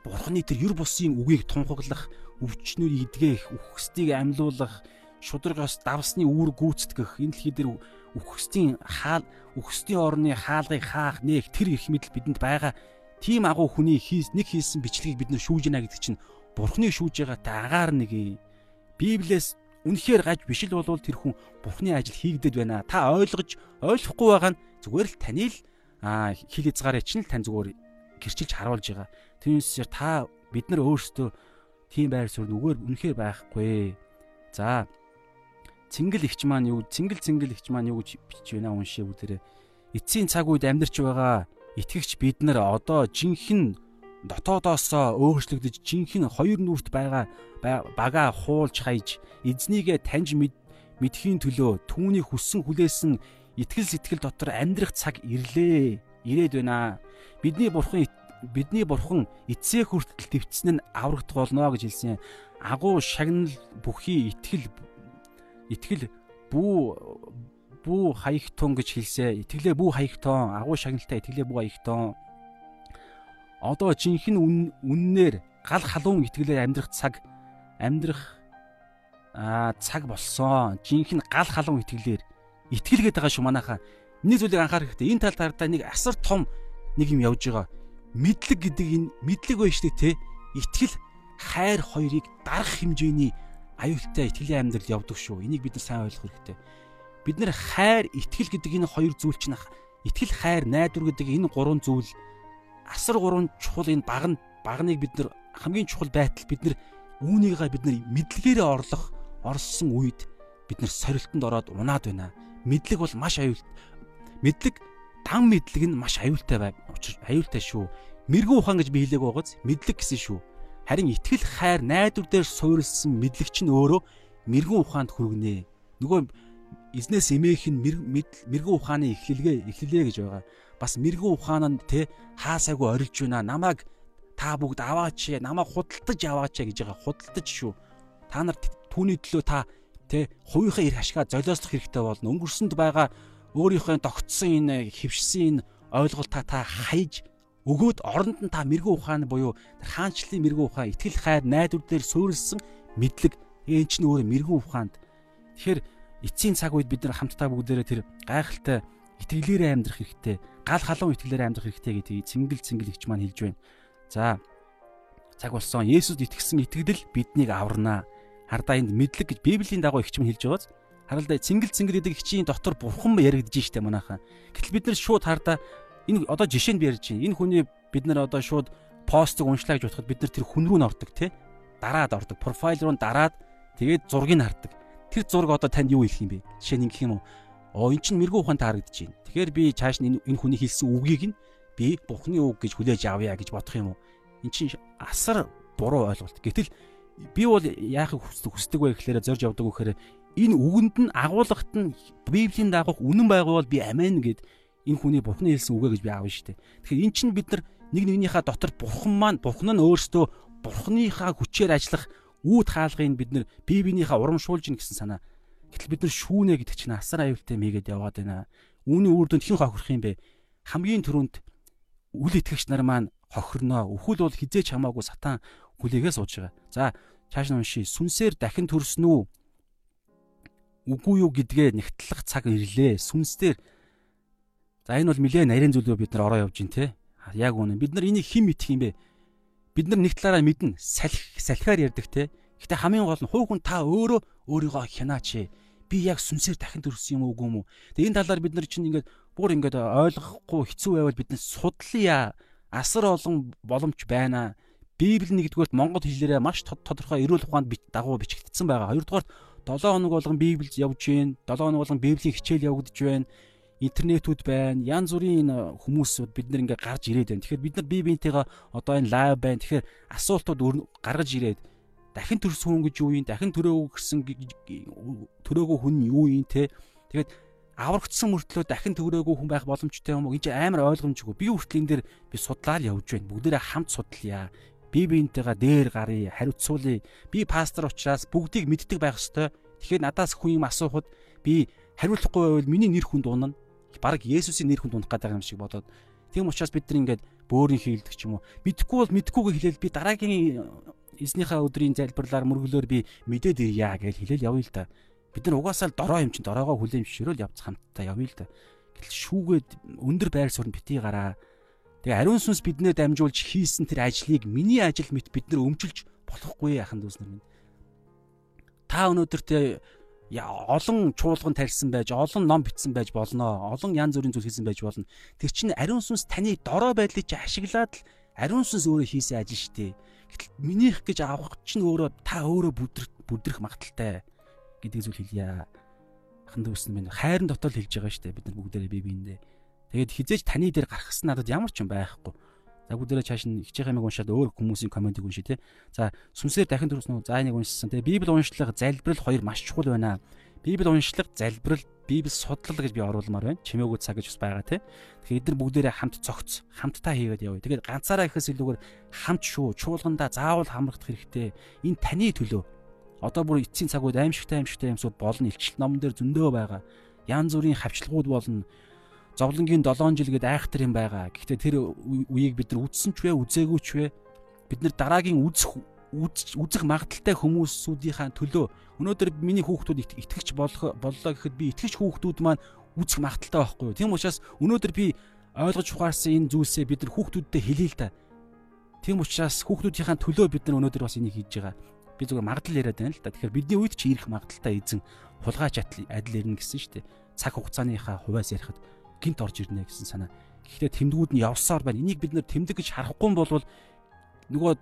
бурхны тэр юр бусын үгийг тунхаглах өвчнүүд идгэх, үхсдийг амьлуулах, шударгаас давсны үүр гүйцэтгэх, энэ дэлхий дээр үхсдийн хаал үхсдийн орны хаалгыг хаах нээх тэр их мэдл бидэнд байгаа. Тим агуу хүний хийс нэг хийсэн бичлэгийг бид нэр шүүж гинэ гэдэг чинь бурхны шүүж байгаа та агаар нэг Библиэс үнэхээр гаж биш л болвол тэр хүн бурхны ажил хийгдэд байна. Та ойлгож ойлгохгүй байгаа нь зүгээр л таны л хил хязгаарыг чинь л тань зүгээр гэрчилж харуулж байгаа. Түүнээс та бид нар өөрсдөө тийм байр суурь нүгээр үнэхээр байхгүй. За Цэнгэл ихч маань юу цэнгэл цэнгэл ихч маань юу гэж бичиж байна уншия бүгдээрээ. Эцсийн цаг үед амьдарч байгаа итгэгч бид нар одоо жинхэнэ дотоодоосоо өөрчлөгдөж жинхэнэ хоёр нүрт байгаа бага хуулж хайж эзнийгээ таньж мэдхийн төлөө түүний хүссэн хүлээсэн итгэл сэтгэл дотор амьдрах цаг ирлээ. Ирээд байна. Бидний бурхан бидний бурхан эцсээ хүртэл твцсэн нь аврагдах болно гэж хэлсэн. Агуу шагнал бүхий итгэл итгэл бүү бүү хаягтун гэж хэлсэ. Итгэлээ бүү хаягтун, агуу шагналтай итгэлээ бүү хаягтун. Одоо жинхэнэ үннээр гал халуун итгэлээр амьдрах цаг амьдрах аа цаг болсон. Жинхэнэ гал халуун итгэлээр итгэл гээд байгаа шүү манайхаа. Нэг зүйлийг анхаарах хэрэгтэй. Энэ талд хардаа нэг асар том нэг юм явж байгаа мэдлэг гэдэг энэ мэдлэг байна шүү дээ те. Итгэл хайр хоёрыг дарах хэмжээний аюултай итгэлийн амьдрал явдаг шүү. Энийг бид нар сайн ойлгох хэрэгтэй. Бид нар хайр, итгэл гэдэг энэ хоёр зүйл чинь итгэл, хайр, найдвар гэдэг энэ гурван зүйл асар гурван чухал энэ баг нь багныг бид нар хамгийн чухал байтал бид нар үүнийгээ бид нар мэдлэгээрээ орлох орсон үед бид нар сорилтонд ороод унаад байна. Мэдлэг бол маш аюул. Мэдлэг дан мэдлэг нь маш аюултай байв. Аюултай шүү. Мэргэн ухаан гэж би хэлээг байгааз мэдлэг гэсэн шүү. Харин итгэл хайр найдвар дээр суурилсан мэдлэг чинь өөрөө мэргэн ухаанд хүргэнэ. Нөгөө эзнээс эмээх нь мэргэн ухааны эхлэлгээ эхлэлээ гэж байгаа. Бас мэргэн ухаан нь те хаасаагүй орилж байна. Намайг та бүгд аваач, намайг худалдаж аваач гэж байгаа. Худалдаж шүү. Та нар түүний төлөө та те хувийнхаа эрх ашгаа золиослох хэрэгтэй болно. Өнгөрсөнд байгаа өөрийнхөө тогтсон энэ хөвшсөн энэ ойлголтаа та хайж өгөөд оронд нь та мэрэгэн ухаан буюу хаанчлалын мэрэгэн ухаан итгэл хайр найдвар дээр суурилсан мэдлэг энэ ч нөөрэ мэрэгэн ухаанд тэгэхээр эцсийн цаг үед бид нар хамтдаа бүгдээрээ тэр гайхалтай итгэлээрээ амьдрах хэрэгтэй гал халуун итгэлээрээ амьдрах хэрэгтэй гэдгийг цэнгэл цэнгэл ихч маань хэлж байна за цаг болсон Есүст итгэсэн итгэдэл биднийг аварнаа хардаа энд мэдлэг гэж библийн дагуу ихч маань хэлж байгааз Харалда цэнгэл цэнгэл гэдэг хичийн дотор бурхан яригдж штэ манайхаа. Гэтэл бид нар шууд хардаа энэ одоо жишээнд би ярьж байна. Энэ хүний бид нар одоо шууд постыг уншлаа гэж бодоход бид нар тэр хүн рүү н ордог те. Дараад ордог. Профайл руу дараад тэгээд зургийг хардаг. Тэр зураг одоо танд юу хэлэх юм бэ? Жишээ нь ингэх юм уу? Оо эн чинь мэрэгүү ухаан таарагдаж байна. Тэгэхээр би чааш энэ энэ хүний хэлсэн үгийг нь би бурхны үг гэж хүлээж авъя гэж бодох юм уу? Эн чинь асар буруу ойлголт. Гэтэл би бол яахыг хүсдэг хүсдэг вэ гэхээр зорж явдаг вэхээр энэ үгэнд нь агуулгад нь Библийн дагуух үнэн байгуул би амен гэд энэ хүний бурхны хэлсэн үгээ гэж би шүү дээ. Тэгэхээр эн чинь бид нар нэг нэгнийхээ дотор бурхан маань бурхан нь өөртөө бурханыхаа хүчээр ажиллах үүд хаалгыг бид нар Библийнхаа урамшуулж гин гэсэн санаа. Гэтэл бид нар шүүнэ гэдэг чинь асар аюултай мэйгээд яваад байна. Үүний үр дүнд хэн хохирох юм бэ? Хамгийн түрүүнд үл итгэгч нар маань хохирноо. Үхэл бол хизээч хамаагүй сатан хүлээгээ сууж байгаа. За цааш нь уншия. Сүнсээр дахин төрсөн үү? үгүй юу гэдгээ нэгтлэх цаг ирлээ. Сүнсээр за энэ бол нэлээд нарийн зүйлөө бид нар ороо явж гин те. Яг үнэ. Бид нар энийг хэн мэдэх юм бэ? Бид нар нэг талаараа мэднэ. Салхи салхиар ярьдаг те. Гэтэ хамгийн гол нь хувь хүн та өөрөө өөрийгөө хянаач. Би яг сүнсээр дахин төрсөн юм уу үгүй юм уу? Тэгээ энэ талаар бид нар чинь ингээд бүр ингээд ойлгохгүй хэцүү байвал бид нар судлаа. Асар олон боломж байна. Библи нэгдүгээрт монгол хэлээрээ маш тодорхой эрүүл ухаанд дагуу бичигдсэн байгаа. Хоёрдугаарт 7 хоног болгон Библийг явж гин, 7 хоног болгон Библийн хичээл явагдаж байна. Интернетүүд байна. Янз бүрийн хүмүүсүүд бид нар ингээ гарч ирээд байна. Тэгэхээр бид нар бие биентэйгээ одоо энэ лайв байна. Тэгэхээр асуултууд гаргаж ирээд дахин төрсөн хүн гэж юу юм? Дахин төрөөгөө гэрсэн төрөөгөө хүн юу юм те? Тэгээд аврагдсан мөртлөө дахин төрөөгөө хүн байх боломжтой юм уу? Энд амар ойлгомжгүй. Би хүртэл энэ дээр би судлаад явж байна. Бүгдээрээ хамт судлая бие биентэйгээ дээр гарыг хариуцуулъя. Би пастор учраас бүгдийг мэддэг байх ёстой. Тэгэхээр надаас хүн юм асуухад би хариулахгүй байвал миний нэр хүнд унана. Бараг Есүсийн нэр хүнд унах гэдэг юм шиг бодоод тийм учраас бид нар ингээд бөөрийн хийлдэг ч юм уу. Мэдхгүй бол мэдхгүйгээ хэлээл би дараагийн эзнийхээ өдрийн залбирлаар мөргөлөөр би мэдээд ирья гэж хэлээл явъя л да. Бид нар угаасаа л дорой юм чин доройгоо хүлээмжшөрөөл явц хамтдаа явъя л да. Гэтэл шүүгээд өндөр байр суурь битгий гараа Тэгээ ариун сүнс биднээ дамжуулж хийсэн тэр ажлыг миний ажил мэт бид нар өмчилж болохгүй яхан дүүс нар минь. Та өнөөдөр тэ олон чуулган тарьсан байж, олон ном бичсэн байж болно. Олон янз бүрийн зүйл хийсэн байж болно. Тэр чинь ариун сүнс таны дорой байдлыг чи ашиглаад л ариун сүнс өөрөө хийсэн ажил шүү дээ. Гэтэл минийх гэж авах чинь өөрөө та өөрөө бүдрэх бүдрэх магадaltaй гэдэг зүйл хэлье. Ахан дүүс нар минь хайрын дотор л хэлж байгаа шүү дээ. Бид нар бүгдээрээ бие биендээ Тэгээд хизээж таны дээр гарахсан надад ямар ч юм байхгүй. За бүгдээрээ чааш нь хичээх юмыг уншаад өөр хүмүүсийн комментиг уншия те. За сүнсээр дахин төрсөн үү? За энийг уншсан те. Библи уншлага, залбирал хоёр маш чухал байна. Библи уншлага, залбирал, библи судлал гэж би оруулмаар байна. Чимээгүй цаг гэж бас байгаа те. Тэгэхээр эдгээр бүгдээрээ хамт цогц, хамтдаа хийгээд явъя. Тэгээд ганцаараа ихээс илүүгээр хамт шүү, чуулгандаа заавал хамрагдах хэрэгтэй. Энэ таны төлөө. Одоо бүр эцсийн цагууд аимшигтай аимшигтай юмсууд болно. Илчилт номон дээр зөндөө байгаа. Янз бүрийн хавчлагууд болно зовлонгийн 7 жил гээд айхтар юм байгаа. Гэхдээ тэр үеийг бид нар үдсэн ч вэ, үзээгүй ч вэ бид нар дараагийн үзэх үзэх магадaltaй хүмүүсүүдийнхаа төлөө өнөөдөр миний хүүхдүүд итгэж болох боллоо гэхэд би итгэж хүүхдүүд маань үзэх магадaltaй байхгүй юу. Тийм учраас өнөөдөр би ойлгож ухаарсан энэ зүйлсээ бид нар хүүхдүүдтэй хэлээ л да. Тийм учраас хүүхдүүдийнхаа төлөө бид нар өнөөдөр бас энийг хийж байгаа. Би зүгээр магадлал яриад байна л да. Тэгэхээр бидний үед ч ирэх магадaltaй эзэн хулгайч адил ирнэ гэсэн шүү дээ. Цаг хугацааныхаа хувьас ярихад гинт орж ирнэ гэсэн санаа. Гэхдээ тэмдгүүд нь явсаар байна. Энийг бид нэр тэмдэг гэж харахгүй бол нөгөө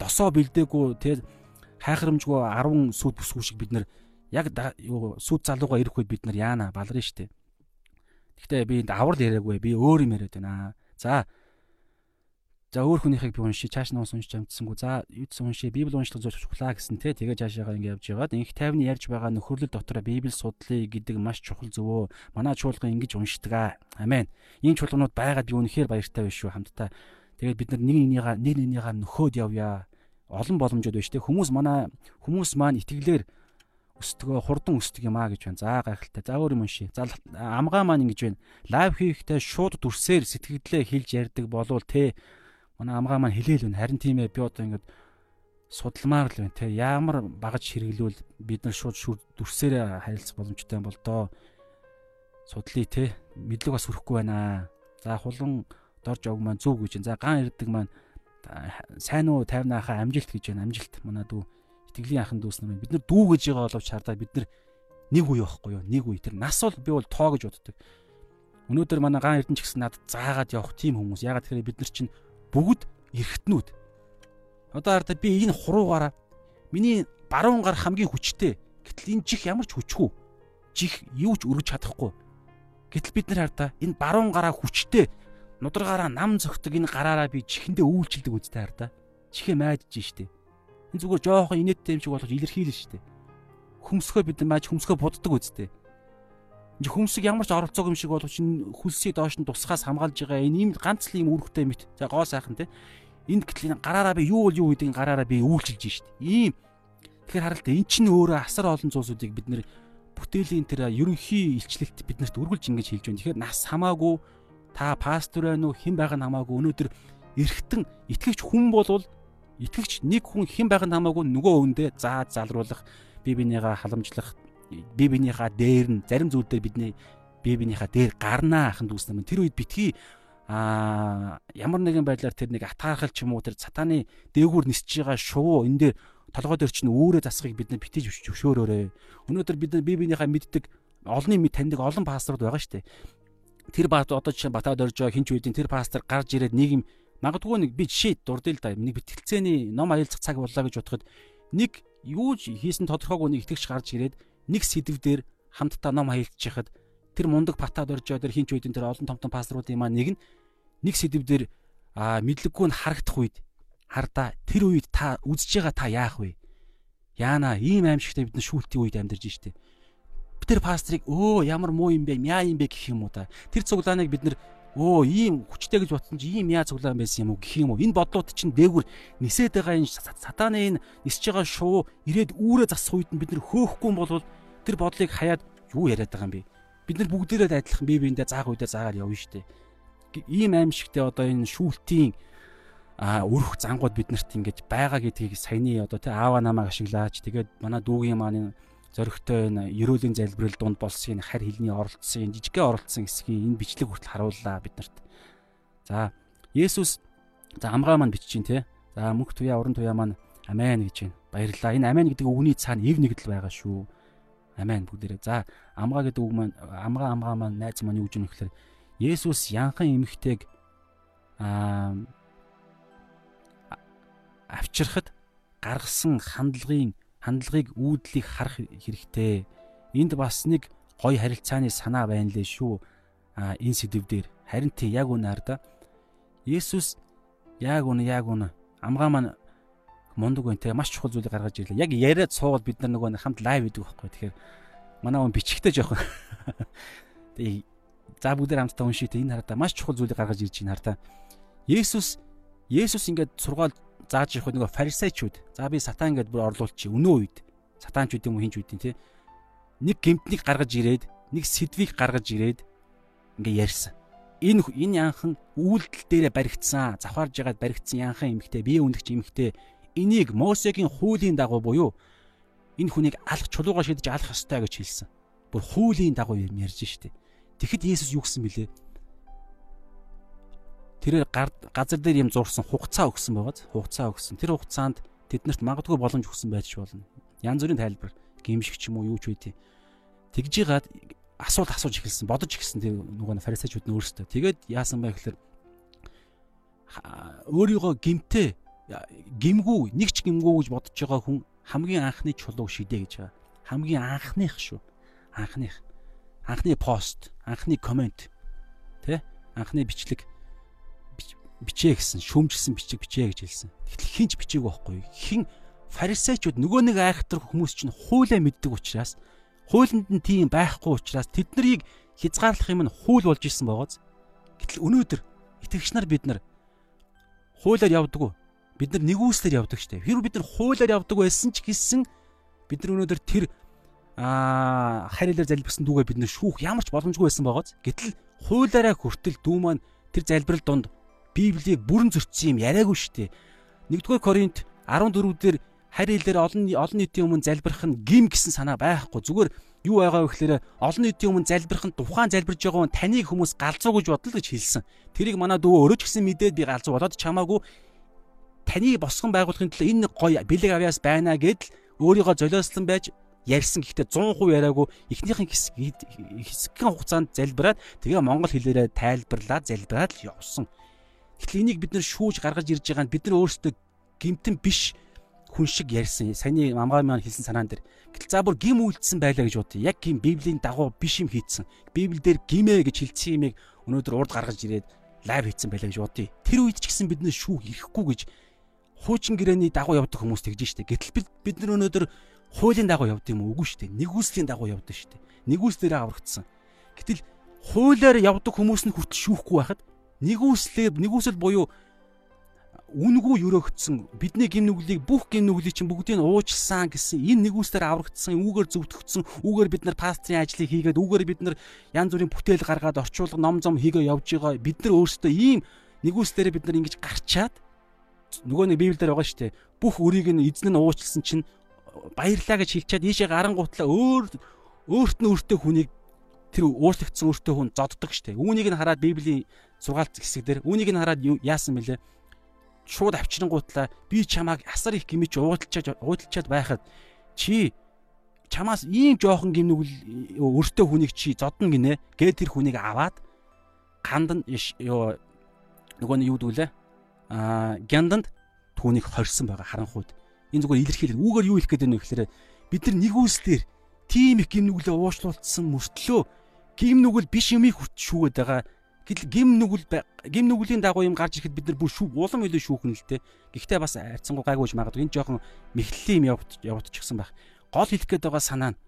досоо бэлдээгүй те хайхрамжгүй 10 сүд бүсгүй шиг бид нар яг юу сүд залууга ирэх үед бид нар яана баларна штэ. Гэхдээ би энд аврал яриаггүй би өөр юм яриад байна. За За өөр хүнийхийг би уншиж цааш нь уншиж амтсангүй. За юудс уншиж Библи уншлах зорч чухлаа гэсэн те тэгээ цаашаагаа ингэ явж байгаад инх тайвны ярьж байгаа нөхөрлөл дотор Библи судлаа гэдэг маш чухал зөвөө. Манай чуулган ингэж уншдаг аа. Амен. Ийм чуулганууд байгаад би үнэхээр баяртай биш шүү хамтдаа. Тэгээд бид нар нэг нэгнийгаа нэг нэгнийгаа нөхөөд явъя. Олон боломжууд байна шүү те. Хүмүүс манай хүмүүс маань итгэлээр өстгөө хурдан өстөг юм аа гэж байна. За гайхалтай. За өөр юм уншия. За амгаа маань ингэж байна. Лайв хийхдээ шууд дүрсээр сэтгэлдээ хэлж ярьдаг болвол те манай амгаа маань хэлээл байна. Харин тийм ээ би одоо ингээд судалмаар л байна те. Ямар багаж хэрэглүүл бид нар шууд дүрсээрээ харилцах боломжтой юм бол доо судлаа те. Мэдлэг бас хүрхгүй байна. За хулан дорж овг маань зүг гэж. За ган ирдэг маань сайн уу тайвнаахаа амжилт гэж байна. Амжилт манай дүү итгэлийн анхан дүүс нар бид нар дүү гэж байгаа боловч хардаа бид нар нэг үе байхгүй юу? Нэг үе. Тэр нас бол би бол тоо гэж боддог. Өнөөдөр манай ган эрдэнэ ч гэсэн надад заагаад явах тийм хүмүүс. Ягаад гэхээр бид нар чинь бүгд эргэтнүүд. Одоо хараа би энэ хуруугаараа миний баруун гар хамгийн хүчтэй. Гэтэл энэ чих ямар ч хүчгүй. Чих юу ч өргөж чадахгүй. Гэтэл бид нар хараа энэ баруун гараа хүчтэй. Нудрагаараа нам зөгтөг энэ гараараа би чихэндээ үйлчилдэг үстэй хараа. Чихээ майдж штэ. Энэ зүгээр жоохон инээдтэй юм шиг болох илэрхийлэн штэ. Хөмсгөө бид нар мааж хөмсгөө буддаг үстэй хүмсэг ямар ч оролцоог юм шиг боловч энэ хөлсийг доош нь тусгаас хамгаалж байгаа энэ ийм ганц л ийм үүрэгтэй мэт. За гоо сайхан те. Энд гэтэл гараараа би юу бол юу гэдгийг гараараа би үйлчилж шít. Ийм тэгэхээр харалта эн чинь өөрөө асар олон зүйлсүүдийг бид нэр бүтээлийн тэр ерөнхий илчлэгт биднэрт үргэлж ингэж хэлж байна. Тэгэхээр нас хамаагүй та пастор байна уу хэн байгаа нь хамаагүй өнөөдөр эргэтэн итгэгч хүн болвол итгэгч нэг хүн хэн байгаа нь хамаагүй нөгөө өндөө заа залруулах бие бинийгаа халамжлах бие биенийхаа дээр нь зарим зүйл дээр бидний бие биенийхаа дээр гарнаа ахын дүүс нам тэр үед битгий а ямар нэгэн байдлаар тэр нэг атаархал ч юм уу тэр сатаны дээгүүр нисэж байгаа шувуу энэ дээр толгой дээр чинь үүрээ засахыг бид нар битгий зөвшөөрөөрэй. Өнөөдөр бид нар бие биенийхаа мэддэг олонний мэд таньдаг олон пасторууд байгаа шүү дээ. Тэр бат одоо жишээ батад орж байгаа хинч үеийн тэр пастор гарч ирээд нэг юм Магадгүй нэг би жишээ дурдъя л да. Нэг бэтгэлцээний ном аялцах цаг боллоо гэж бодоход нэг юу хийсэн тодорхойгүй нэг итгэгч гарч ирээд нэг сэдв дээр хамтдаа ном аялцж яхад тэр мундаг патаад орж байгаа тэр хинч үйдэн тэр олон том том пасторуудын маа нэг нь нэг сэдв дээр мэдлэггүй нь харагдах үед хардаа тэр үед та үзэж байгаа та яах вэ? Яана ийм аимшигтай бид нар шүүлтийн үед амьдарч штеп. Тэр пастрыг өө ямар муу юм бэ? Мяа юм бэ гэх юм уу та. Тэр цуглааныг бид нар өө ийм хүчтэй гэж бодсон чи ийм яа цуглаан байсан юм уу гэх юм уу? Энэ бодлууд чинь дээгүр нисээд байгаа энэ сатаны энэ нисэж байгаа шуу ирээд үүрээ засах үед нь бид нар хөөхгүй бол тэр бодлыг хаяад юу яриад байгаа юм бэ? Бид нар бүгдээрээ адилхан бие биендээ заах үедээ заагаар явна штеп. Ийм аимшигтэй одоо энэ шүүлтийн а өрх зангууд биднэрт ингэж байгаа гэдгийг саяны одоо тий аава намайг ашиглаач тэгээд манай дүүгийн маань зөрөгтэй энэ ерөөлийн залбирал дунд болсон энэ харь хилний оролцсон энэ жижигхэн оролцсон хэсгийг энэ бичлэг хүртэл харууллаа биднэрт. За Есүс за амгаа маань бичиж тий. За мөнх туяа уран туяа маань амен гэж байна. Баярлалаа. Энэ амен гэдэг үгний цаана эв нэгдэл байгаа шүү. Амен бүгдээрээ. За амгаа гэдэг үг маань амгаа амгаа маань найз маань юу гэж юм гэхээр Есүс янхан эмэгтэйг аа авчирхад гаргасан хандлагын хандлагыг үүдлийг харах хэрэгтэй. Энд бас нэг гой харилцааны санаа байна лээ шүү. А энэ сэдв дээр харин тий яг үнээр да. Есүс яг үнэ яг үнэ амгаа маань мундаг байна те маш чухал зүйлийг гаргаж ирлээ. Яг яриад суугаад бид нар нөгөө хамт лайв хийдэг байхгүй. Тэгэхээр манай хүн бичгтэй жоохон. Тэгээ за бүгдээр хамтдаа уншия те энэ хараа маш чухал зүйлийг гаргаж ирж байна хараа. Есүс Есүс ингээд сургаал зааж явах нөгөө фарисеучуд за би сатан гэдээ бүр орлуулчих өнөө үед сатанчуд юм уу хинч үдин те нэг гемтнийг гаргаж ирээд нэг сэдвийг гаргаж ирээд ингээ ярьсан энэ энэ янхан үйлдэл дээрээ баригдсан завхаарж ягаад баригдсан янхан эмхтэй бие үндэгч эмхтэй энийг Мосегийн хуулийн дагуу буюу энэ хүнийг алах чулууга шидэж алах ёстой гэж хэлсэн. Бүр хуулийн дагуу ярьж штэ. Тэгэхэд Есүс юу гэсэн бэлээ? Тэрээр газар дээр юм зурсан хугацаа өгсөн байгааз хугацаа өгсөн. Тэр хугацаанд тэднэрт магадгүй боломж өгсөн байж болно. Янз бүрийн тайлбар гимшиг ч юм уу юу ч үгүй. Тэгж яагаад асуулт асууж эхэлсэн, бодож эхэлсэн тэр нөгөө фарисеучуд нь өөрсдөө. Тэгээд яасан бэ гэхээр өөрийгөө гимтэй гимгүү нэг ч гимгүү гэж бодож байгаа хүн хамгийн анхны чулууг шидэ гэж байгаа. Хамгийн анхных шүү. Анхных. Анхны пост, анхны комент. Тэ? Анхны бичлэг бичээ гэсэн шүүмжилсэн бичиг бичээ гэж хэлсэн. Тэгтэл хинч бичээг байхгүй. Хин фарисеучуд нөгөө нэг айхтар хүмүүс чинь хуулаа мэддэг учраас хуулинд нь тийм байхгүй учраас тэднийг хязгаарлах юм нь хууль болж исэн байгааз. Гэтэл өнөөдөр итгэгч нар бид нар хуулиар явдаггүй. Бид нар нэгүслэр явдаг штеп. Хэрвээ бид нар хуулиар явдаг байсан ч гэсэн бид нар өнөөдөр тэр аа харилаар залбирсан дүүгээ бид нар шүүх ямар ч боломжгүй байсан байгааз. Гэтэл хуулиараа хүртэл дүү маань тэр залбирал донд Библийг бүрэн зөрчсөн юм яриаггүй шүү дээ. 1-р Коринт 14 дээр харь хэлээр олон олон нийтийн өмнө залбирах нь гим гэсэн санаа байхгүй. Зүгээр юу байгаа вэ гэхээр олон нийтийн өмнө залбирах нь тухайн залбирж байгаа хүн таныг хүмүүс галзуу гэж бодлоо гэж хэлсэн. Тэрийг манай дүү өөрөө ч гэсэн мэдээд би галзуу болоод чамаагүй таныг босгон байгуулахын тулд энэ гоё бэлэг авьяас байна гэдэл өөрийгөө золиослон байж ярьсан гэхдээ 100% яриаггүй эхнийхэн хэсэг хэсэгхэн хугацаанд залбираад тэгээ монгол хэлээрээ тайлбарлаад залбираад л явсан. Тэгэхээр энийг бид нэр шүүж гаргаж ирж байгаа нь бид нар өөрсдөө гимтэн биш хүн шиг ярьсан. Саяны амгаа маань хэлсэн санаан дээр. Гэтэл за бүр гим үйлдсэн байлаа гэж бодъё. Яг гим Библийн дагуу биш юм хийцэн. Библиэлд гимээ гэж хэлсэн юмыг өнөөдөр урд гаргаж ирээд лайв хийцэн байлаа гэж бодъё. Тэр үед ч гэсэн бид нэр шүүх ирэхгүй гэж хуучин гэрээний дагуу явдаг хүмүүс тэгж штэ. Гэтэл бид нар өнөөдөр хуулийн дагуу явдаг юм үгүй штэ. Нэгүслийн дагуу явдаг штэ. Нэгүслээрээ аврагдсан. Гэтэл хуулиар явдаг хүмүүс нь хүртэл шүүхгүй байхад нэгүслээ нэгүсэл буюу үнгүй өрөөгдсөн. Бидний гим нүглийг бүх гим нүглийг чинь бүгдийг уучлсан гэсэн энэ нэгүслээр аврагдсан үүгээр зөвтгөгдсөн үүгээр бид нар пастрын ажлыг хийгээд үүгээр бид нар янз бүрийн бүтээл гаргаад орчуулга ном зом хийгээ явж байгаа. Бид нар өөрсдөө ийм нэгүслээрээ бид нар ингэж гарчаад нөгөө нэг библиэлд байгаа шүү дээ. Бүх өрийг нь эзэн нь уучлсан чинь баярлаа гэж хэлчихэд ийшээ гарангуутлаа өөр өөрт нь өөртөө хүнийг тэр уурлагдсан өөртөө хүн зодддаг штэ. Үүнийг нь хараад Библийн сургаалт хэсэг дээр үүнийг нь хараад яасан бэлээ? Шууд авчирангуутлаа би чамааг асар их гимэж уудалчаад уудалчаад байхад чи чамаас ийм жоохон гимнүгэл өртөө хүнийг чи зодно гинэ. Гээ тэр хүнийг аваад ганд нь ёо нөгөө нь юу дүүлээ? а гянданд түүнийг хорьсон байгаа харанхуйд. Энэ зүгээр илэрхийлэл. Үүгээр юу хэлэх гээд байна вэ гэхээр бид нар нэгүслэр тийм их гим нүглээ уушлуулсан мөртлөө гим нүгэл биш юмыг хүрт шүүгээд байгаа. Гим нүгэл гим нүглийн дагуу юм гарч ирэхэд бид нар бүр шүү улам илүү шүүхэн л дээ. Гэхдээ бас айцсангу гайгүйж магадгүй энэ жоохон мэхлэлийн юм явагдчихсан байх. Гол хэлэх гээд байгаа санаа нь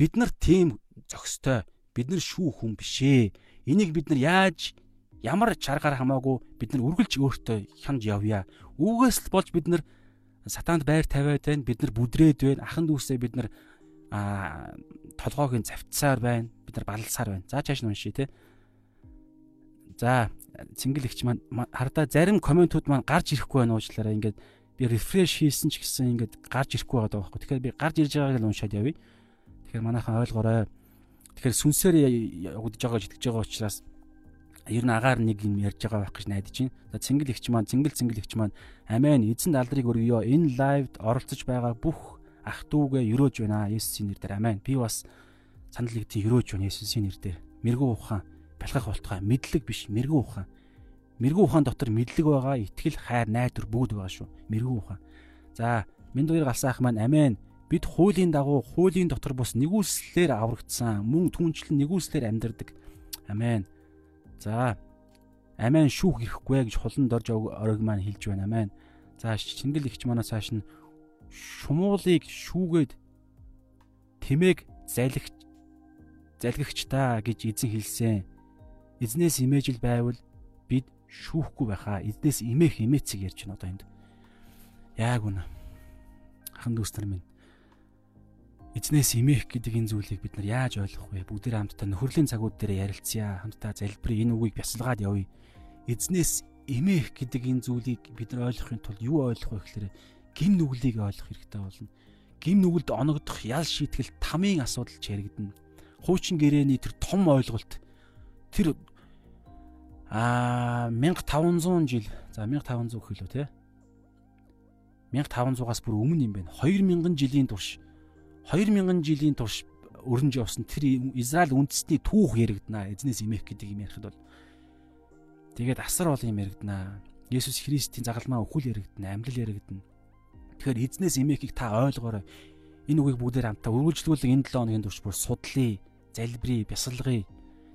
бид нар тийм зөкстэй бид нар шүү хүн бишээ. Энийг бид нар яаж ямар чаргаар хамаагүй бид нар үргэлж өөртөө хянж явъя. Үүгээс л болж бид нар сатаанд байр тавиад байна. Бид нар бүдрээд байна. Ахан дүүсээ бид нар а толгойг нь завцсаар байна. Бид нар балалсаар байна. За чааш нь уншия те. За цэнгэл ихч маань хардаа зарим комментууд маань гарч ирэхгүй байна уучлаарай. Ингээд би рефреш хийсэн ч гэсэн ингээд гарч ирэхгүй байгаа байхгүй. Тэгэхээр би гарч ирж байгааг л уншаад явъя. Тэгэхээр манайхан ойлгоорой. Тэгэхээр сүнсээр явагдаж байгаа итгэж байгаа учраас ер нь агаар нэг юм ярьж байгаа байх гэж найдаж байна. За цэнгэл ихч маань цэнгэл цэнгэл ихч маань амийн эзэн даалдрыг өргөё. Энэ лайвд оролцож байгаа бүх ах дүүгээ өрөөж байна. Есүсийн нэрээр амийн. Би бас санал нэгтийн өрөөж байна Есүсийн нэрээр. Мэргүү ухаан, бэлгах болтугай, мэдлэг биш, мэргүү ухаан. Мэргүү ухаан дотор мэдлэг байгаа, итгэл, хайр, найдвар бүгд байгаа шүү. Мэргүү ухаан. За, минь дуурь галсан ах маань амийн. Бид хуулийн дагуу хуулийн дотор бус нэгүслэлээр аврагдсан. Мөн түнчлэн нэгүслэлээр амьдардаг. Амен. За. Амен шүүх ирэхгүй гэж хуланд орж орог маань хэлж байна. Амен. За Чингэл ихч манай цааш нь шумуулыг шүүгээд тэмээг залгич залгигч та гэж эзэн хэлсэн. Эзнээс имэж л байвал бид шүүхгүй байхаа. Эзнээс имэх имээцэг ярьж байна одоо энд. Яг үнэ. Ахан дүүс нар минь. Эзнээс имэх гэдэг энэ зүйлийг бид нар яаж ойлгох вэ? Бүгдээ хамтдаа нөхөрлийн цагууд дээр ярилцъя. Хамтдаа залбирая. Энэ үгийг бясалгаад явъя. Эзнээс имэх гэдэг энэ зүйлийг бид нар ойлгохын тулд юу ойлгох вэ гэхээр гим нүглийг ойлгох хэрэгтэй болно. Гим нүгэлд оногдох ял шийтгэл тамийн асуудал ч яригдана. Хуучин гэрээний тэр том ойлголт тэр аа 1500 жил за 1500 хөлөө те 1500-аас бүр өмнө юм байна. 2000 жилийн турш 2000 жилийн турш өрнж явсан тэр Израиль үндэстний түүх яригдана. Эзнээс имэх гэдэг юм ярихад бол тэгээд асар бол юм яригдана. Есүс Христийн загалмаа өхөл яригдана, амьлал яригдана. Тэгэхээр эзнээс имэхийг та ойлгоорой. Энэ үгийг бүгдээр хамтаа үргэлжлүүлэн энэ 7 хоногийн турш бүр судлаа, залбирая, бясалгая.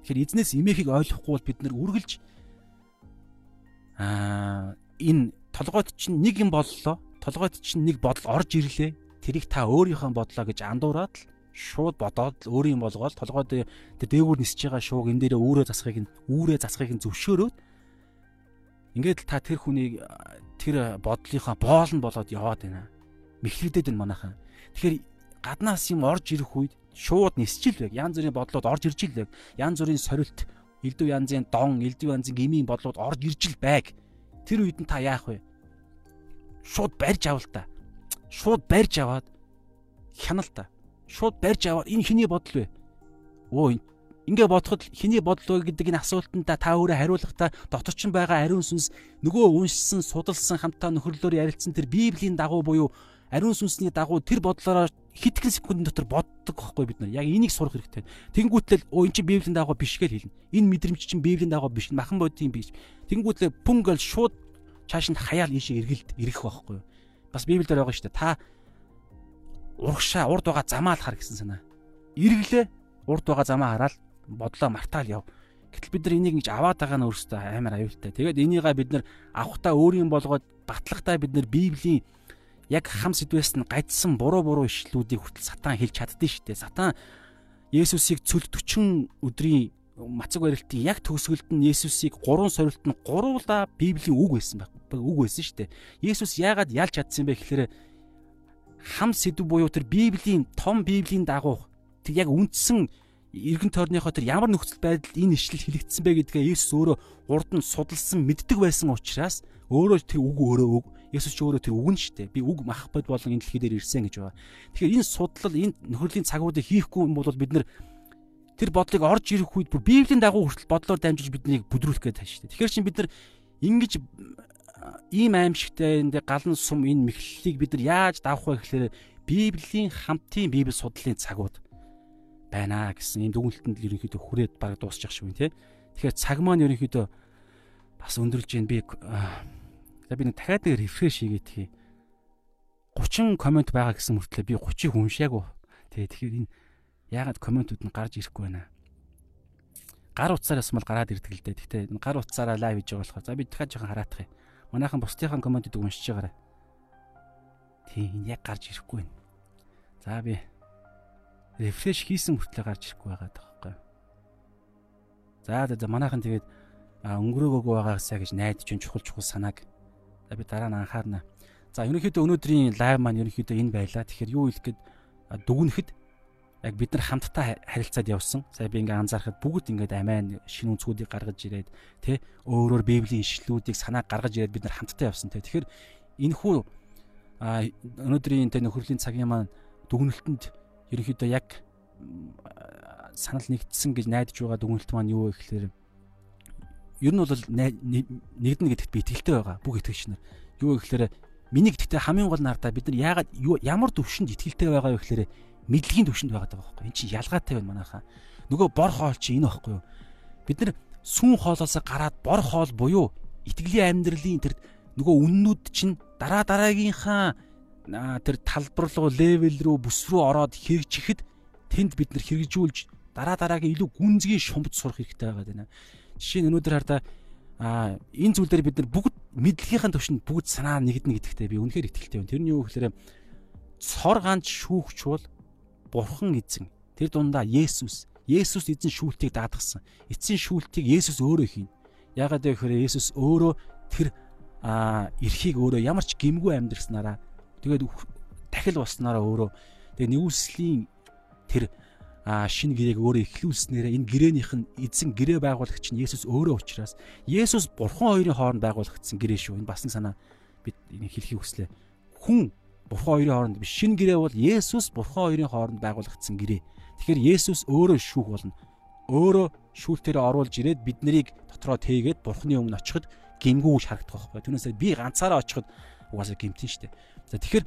Тэгэхээр эзнээс имэхийг ойлгохгүй бол бид нэр үргэлж аа энэ толгойд чинь нэг юм боллоо. Толгойд чинь нэг бодол орж ирлээ. Тэрийг та өөрийнхөө бодлоо гэж андуураад л шууд бодоод л өөрийн болгоод толгойд тэр дээгүүр нисэж байгаа шууг энэ дээрээ өөрөө засахыг нь үүрээ засахыг нь зөвшөөрөөд ингээд л та тэр хүнийг тэр бодлынхаа боол нь болоод яваад байна. Мэхлэгдээд байна манайхан. Тэгэхээр гаднаас юм орж ирэх үед шууд нисчил байг. Янз бүрийн бодлоод орж ирж ил байг. Янз бүрийн сорилт, элдв янзын дон, элдв янзын гмийн бодлоод орж ирж ил байг. Тэр үед нь та яах вэ? Шууд барьж авал та. Шууд барьж аваад хянал та. Шууд барьж аваад энэ хиний бодол вэ? Өө Ингээ бодоход хиний бодол вэ гэдэг энэ асуултанд та өөрөө хариулахдаа дотор ч байгаа ариун сүнс нөгөө уншсан, судалсан хамтаа нөхөрлөөр ярилцсан тэр Библийн дагуу буюу ариун сүнсний дагуу тэр бодлороо хитгэн секундын дотор боддог байхгүй бид нар. Яг энийг сурах хэрэгтэй. Тэнгүүтэл оо эн чинь Библийн дагуу биш гэж хэлнэ. Энэ мэдрэмж чинь Библийн дагуу биш, махан бодгийн биш. Тэнгүүтлээ пүнгэл шууд чааш нь хаяал ийшээ эргэлт ирэх байхгүй. Бас Библиэлд байгаа шүү дээ. Та урагшаа урд байгаа замаа л хар гэсэн санаа. Эргэлээ урд байгаа замаа хараад бодлоо мартаал яв. Гэтэл бид нар энийг ингэж аваад байгаа нь өөрөөсөө амар аюултай. Тэгээд энийгээ бид нар авахтаа өөрийн болгоод батлагтаа бид нар Библийн яг хам сэдвээс нь гайдсан буруу буруу ишлүүдийг хүртэл сатан хэлж чаддсан шүү дээ. Сатан Есүсийг цөл 40 өдрийн мацаг барилтын яг төгсгөлд нь Есүсийг гурван сорилт нь гуруула Библийн үг байсан байх. Үг байсан шүү дээ. Есүс яагаад ялж чадсан бэ гэхээр хам сэдв буюу тэр Библийн том Библийн дагуу тэр яг үндсэн эргэн тойрныхоо тэр ямар нөхцөл байдалд энэ ишлэл хэлэгдсэн бэ гэдгээ Есүс өөрөө урд нь судалсан мэддэг байсан учраас өөрөө тэр үг өөрөө Есүс ч өөрөө тэр үг нь шүү дээ. Би үг мах бод болон энэ дэлхий дээр ирсэн гэж байгаа. Тэгэхээр энэ судлал энэ нөхөрлийн цагуудыг хийхгүй юм бол бид нар тэр бодлыг орж ирэх үед бүр Библийн дагуу хүртэл бодлоор дамжиж биднийг бүдрүүлэх гээд тааш шүү дээ. Тэгэхээр чинь бид нар ингэж ийм аимшигтай энэ галан сум энэ мэхлэлийг бид нар яаж давах вэ гэхээр Библийн хамтын Библи судлалын цагууд байна гэсэн энэ дүгнэлтэнд л ерөнхийдөө хүрээд баг дуусчих шиг байна тий. Тэгэхээр цаг маань ерөнхийдөө бас өндөрлж जैन би За би нэг дахиад нэг рефреш хийгээд тхий. 30 комент байгаа гэсэн мөртлөө би 30-ыг уншаагүй. Тэгээ тэгэхээр энэ яагаад комментууд нь гарч ирэхгүй байна. Гар утсаар ясмал гараад ирдэг л дээ. Гэхдээ энэ гар утсаараа лайв хийж байгаа болохоор за би дахиад жоохон хараадах юм. Манайхан бусдынхаа комментууд уншиж байгаарай. Тий энэ яг гарч ирэхгүй байна. За би рефреш хийсэн мөртлөө гарч ирэхгүй байгаа тоххой. За за манайхан тэгээд өнгөрөөгөөгүй байгаасаа гэж найдаж чухал чухал санааг за би дараа нь анхаарна. За ерөнхийдөө өнөөдрийн лайв маань ерөнхийдөө энэ байлаа. Тэгэхээр юу хэлэх гээд дүгнэхэд яг бид нар хамтдаа харилцаад явсан. Сая би ингээ анзаархад бүгд ингээд амийн шинэ үнцгүүдийг гаргаж ирээд тэ өөрөөр библийн ишлүүдийг санааг гаргаж ирээд бид нар хамтдаа явсан тэ. Тэгэхээр энэ хүү өнөөдрийн тэ нөхөрлийн цагийн маань дүгнэлтэнд ерөнхийдөө яг санал нэгдсэн гэж найдаж байгаа дүгнэлт маань юу вэ гэхээр ер нь бол нэгдэнэ гэдэгт би итгэлтэй байгаа бүх итгэгч нар. Юу гэхээр миний гэдэгтээ хамгийн гол нартаа бид нар яагаад ямар төвшөнд итгэлтэй байгаа вэ гэхээр мэдлэгийн төвшөнд байгаа даа байхгүй. Энд чинь ялгаатай байна манайхаа. Нөгөө бор хоол чи энэ байхгүй юу? Бид нар сүүн хоолоосоо гараад бор хоол буюу итгэлийн амьдралын тэр нөгөө үннүүд чинь дараа дараагийнхаа тэр талбар руу левел рүү бүс рүү ороод хэрэгжихэд тэнд бид нар хэрэгжүүлж дараа дараагийн илүү гүнзгий шумбд сурах хэрэгтэй байгаа даа. Жишээ нь өнөөдөр хардаа а энэ зүйл дээр бид нар бүгд мэдлэгийнхэн төвшөнд бүгд санаа нэгднэ гэдэгтээ би үнэхээр итгэлтэй байна. Тэрний юу гэхээр цор ганц шүүгч бол Бурхан эзэн. Тэр дундаа Есүс. Есүс эзэн шүүлтийг даатгсан. Эцсийн шүүлтийг Есүс өөрөө хийнэ. Ягаад гэвэл Есүс өөрөө тэр а эрхийг өөрөө ямар ч гимгүй амьдрснараа тэгээд дахил болснараа өөрөө тэгээд нэгүслийн тэр а шинэ гэрээг өөрөө эхлүүлснээр энэ гэрээнийх нь эзэн гэрээ байгуулагч нь Есүс өөрөө учраас Есүс Бурхан хоёрын хооронд байгуулагдсан гэрээ шүү. Энэ бас санаа бид хэлхийг хүслээ. Хүн Бурхан хоёрын хооронд биш шинэ гэрээ бол Есүс Бурхан хоёрын хооронд байгуулагдсан гэрээ. Тэгэхээр Есүс өөрөө шүүх болно. Өөрөө шүүлтээрээ оруулж ирээд бид нарыг дотроо тээгээд Бурханы өмнө очиход гимгүү харагдах байхгүй. Түүнээсээ би ганцаараа очиход угаасаа гимтэн штэ. За тэгэхээр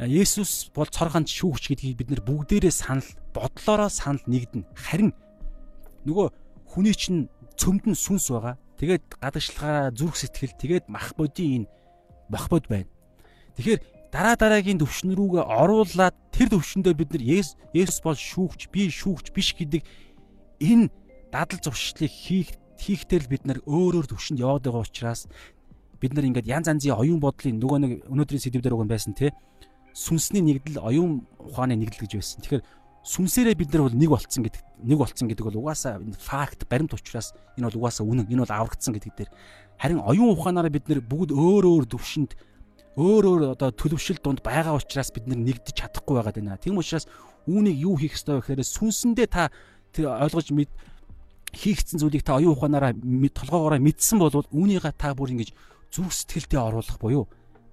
Есүс бол цор ганц шүүгч гэдгийг бид нар бүгдээрээ санал бодлороо санал нэгдэнэ. Харин нөгөө хүний чинь цөмдөн сүнс байгаа. Тэгээд гадагшлагаараа зүрх сэтгэл тэгээд мах бодийн энэ мах бод байна. Тэгэхээр дараа дараагийн төвшин рүүгээ оруулаад тэр төвшөндөө бид нар Есүс бол шүүгч, би шүүгч биш гэдэг энэ дадал зуршлыг хийх хийхдээ л бид нар өөр өөр төвшөнд яваад байгаа учраас бид нар ингээд янз янзын оюун бодлын нөгөө нэг өнөөдрийн сэдв дээр уг байсан тий сүнсний нэгдэл оюун ухааны нэгдэл гэж байсан. Тэгэхээр сүнсээрээ бид нар бол нэг болцсон гэдэг нэг болцсон гэдэг бол угаасаа факт баримт учраас энэ бол угаасаа үнэн энэ бол аврагдсан гэдэг дээр харин оюун ухаанаараа бид нар бүгд өөр өөр төвшөнд өөр өөр одоо төлөвшил донд байгаа учраас бид нар нэгдэж чадахгүй байгаа даа. Тийм учраас үүнийг юу хийх ёстой вэ гэхээр сүнсэндээ та тэр ойлгож мэд хийгдсэн зүйлийг та оюун ухаанаараа толгоогоороо мэдсэн бол үүнийгээ та бүр ингэж зүрх сэтгэлдээ оруулах буюу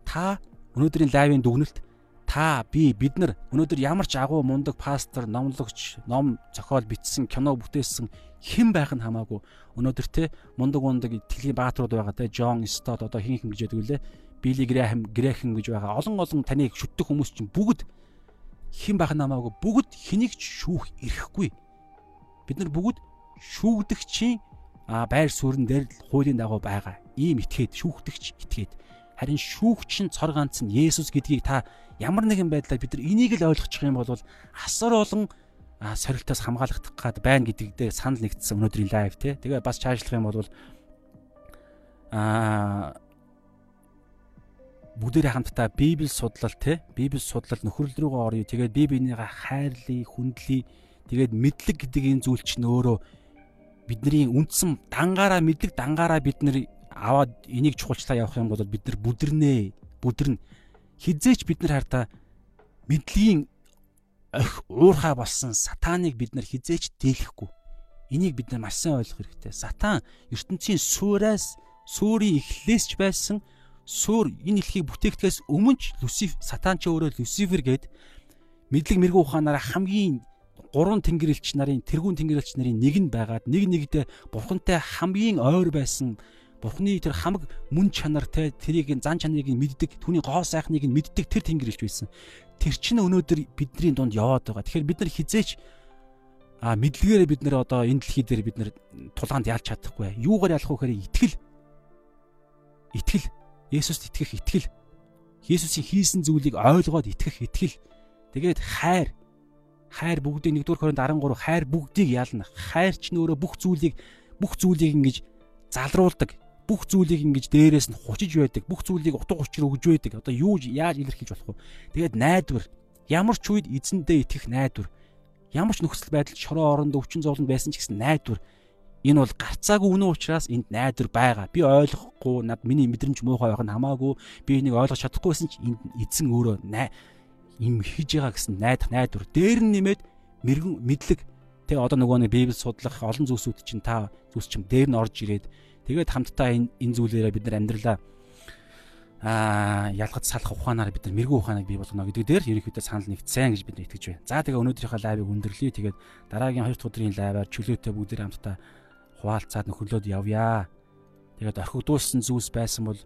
та өнөөдрийн лайвын дүгнэлт та би бид нар өнөөдөр ямар ч агуу мундаг пастор, номлогч, ном зохиол бичсэн, кино бүтээсэн хэн байх нь хамаагүй. Өнөөдөр те мундаг мундаг итгэлийн бааtruуд байгаа те Джон Стот одоо хин хин гэж яддаг үлээ. Билли Грэхэм, Грэхэн гэж байгаа. Олон олон таныг шүтдэг хүмүүс чинь бүгд хэн байх нь хамаагүй. Бүгд хэнийг ч шүүх ирэхгүй. Бид нар бүгд шүүгдэгчийн байр суурин дээр хуулийн дагуу байгаа. Ийм итгээд шүүгдэгч итгээд харин шүүгч нь цор ганц нь Есүс гэдгийг та ямар нэгэн байдлаар бид нар энийг л ойлгочих юм бол асар олон сорилтоос хамгаалагдах гад байна гэдэгдээ санал нэгдсэн өнөөдрийн лайв тий. Тэгээ бас чаашлах юм бол аа бүгдээрээ хамтдаа Библи судлал тий. Библи судлал нөхрөл рүүгээ орё. Тэгээд Библийнхаа хайрлыг, хүндлийг тэгээд мэдлэг гэдэг энэ зүйл чинь өөрөө бидний үндсэн дангаараа мэдлэг дангаараа бид нар аваад энийг чухалчлаа явах юм бол бид нар бүдэрнэ бүдэрнэ хизээч бид нар хартаа мэдлэгийн ох уурхай болсон сатаныг бид нар хизээч дийлэхгүй. Энийг бид нар маш сайн ойлгох хэрэгтэй. Сатан ертөнцийн суураас суурийн эхлээс ч байсан суур энэ дэлхийг бүтээгдэхээс өмнө ч люциф сатан ч өөрөө люцифер гээд мэдлэг мэрэгүү ухаанаараа хамгийн гурван тэнгэрлэгч нарын тэргүүн тэнгэрлэгч нарын нэг нь байгаад нэг нэгдээ бурхантай хамгийн ойр байсан Бурхны тэр хамаг мөн чанар те тэрийг зан чанарыг мэддэг, түүний гоо сайхныг мэддэг тэр тэнгэр илж байсан. Тэр чинь өнөөдөр бидний дунд яваад байгаа. Тэгэхээр бид нар хизээч а мэдлэгээр бид нар одоо энэ дэлхий дээр бид нар тулгаанд ялж чадахгүй. Юугаар ялах вэ гэхээр итгэл. Итгэл. Есүст итгэх итгэл. Есүсийн хийсэн зүйлийг ойлгоод итгэх итгэл. Тэгээд хайр. Хайр бүгдийг 1-р Коринт 13 хайр бүгдийг ялна. Хайр ч нөөрэ бүх зүйлийг бүх зүйлийг ингэж залруулдаг. Бүх зүйлийг ингэж дээрээс нь хучиж байдаг. Бүх зүйлийг утга учир өгж байдаг. Одоо юу яаж илэрхийлж болох вэ? Тэгээд найдвар. Ямар ч үед эзэндээ итгэх найдвар. Ямар ч нөхцөл байдал шороо оронд өвчин зовлонд байсан ч гэсэн найдвар. Энэ бол гарцаагүй үнэн учраас энд найдвар байгаа. Би ойлгохгүй над миний мэдрэмж муухай байх нь хамаагүй. Би энийг ойлгож чадахгүйсэн ч энд эзэн өөрөө им хийж байгаа гэсэн найдах найдвар. Дээр нь нэмээд мэрэгэн мэдлэг Тэ одоо нөгөө нэг Библи судлах олон зүйлсүүд чинь та зүйлс чинь дээр нь орж ирээд тэгээд хамтдаа энэ энэ зүйлээрээ бид нар амьдралаа аа ялгаж салах ухаанаар бид нар мэрэгүү ухааныг бий болгоно гэдэг дээр ерөнхийдөө санал нэгдсэн гэж бид нар итгэж байна. За тэгээ өнөөдрийнхөө лайвыг өндөрлөе. Тэгээд дараагийн хоёр дахь өдрийн лайваар чөлөөтэй бүгдээр хамтдаа хуваалцаад нөхөрлөд явъя. Тэгээд орхигдуулсан зүйлс байсан бол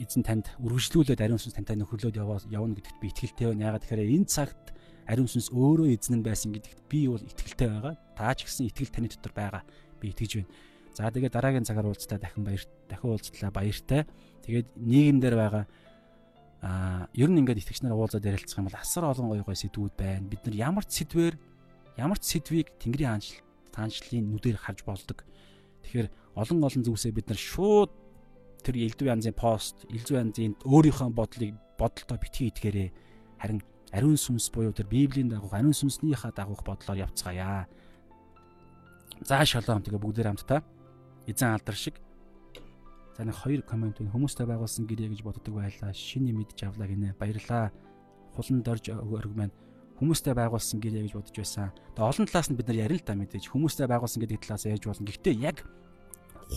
эзэн танд үргэлжлүүлээд ариун сүнс тантай нөхөрлөд явна гэдэгт би итгэлтэй байна. Ягаад тэгэхээр энэ цагт ариун сүнс өөрөө эзэн нь байсан гэдэгт би бол итгэлтэй байгаа. Та ч гэсэн итгэл таны дотор байгаа. Би итгэж байна. За тэгээд дараагийн цагаар уулзтаа дахин баяр дахин уулзтлаа баяртай. Тэгээд нийгэмдэр байгаа аа ер нь ингээд итгэгч нар уулзаад ярилцах юм бол асар олон гоё гоё сэдвүүд байна. Бид нар ямар ч сэдвэр ямар ч сэдвийг Тэнгэрийн хаанчл таанчлалын нүдээр харж болдог. Тэгэхээр олон олон зүйлсээ бид нар шууд тэр элдв янзын пост, элдв янзын өөрийнхөө бодлыг бодолтой битгий итгээрээ харин ариун сүнс буюу тэр Библийн дагуух ариун сүнснийхаа дагуух бодлоор явцгаая. За шалом тэгээ бүгдээр хамтдаа эзэн алдар шиг за нэг хоёр комент байна. Хүмүүстэй байгуулсан гэрээ гэж боддог байлаа. Шинэ мэдж авлаа гинэ. Баярлаа. Хулан дорж өрг маань хүмүүстэй байгуулсан гэрээ гэж бодож байсан. Тэгээ олон талаас нь бид нар ярина л та мэдээж хүмүүстэй байгуулсан гэдэг талаас ярьж болно. Гэхдээ яг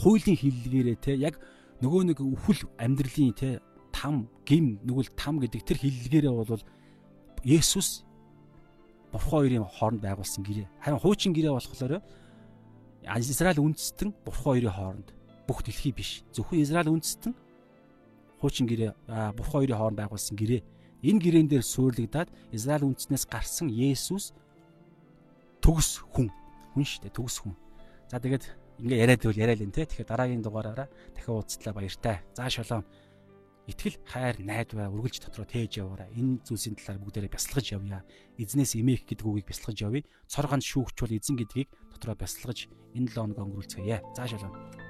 хуулийн хиллэгээрээ те яг нөгөө нэг өвхөл амьдралын те там гим нүгэл там гэдэг тэр хиллэгээрээ бол Есүс Бурхан хоёрын хооронд байгуулсан гэрээ. Харин хуучин гэрээ болохоор Израиль үндэстэн Бурхан хоёрын хооронд бүх дэлхий биш. Зөвхөн Израиль үндэстэн хуучин гэрээ Бурхан хоёрын хооронд байгуулсан гэрээ. Энэ гэрээн дээр суурлагдаад Израиль үндэснээс гарсан Есүс төгс хүн. Хүн шүү дээ, төгс хүн. За тэгээд ингээ яриад байвал яриа л энэ те. Тэгэхээр дараагийн дугаараараа дахин уулзтлаа баяртай. За шалом итгэл, хайр, найдвар үргэлж дотроо тээж яваарай. Энэ зүйлсийн талаар бүгдээрээ бясалгаж явъя. Эзнээс эмээх гэдэг үгийг бясалгаж явъя. Цор ганц шүүгч бол эзэн гэдгийг дотроо бясалгаж энэ 7 хоног өнгөрүүлцгээе. За шалаа.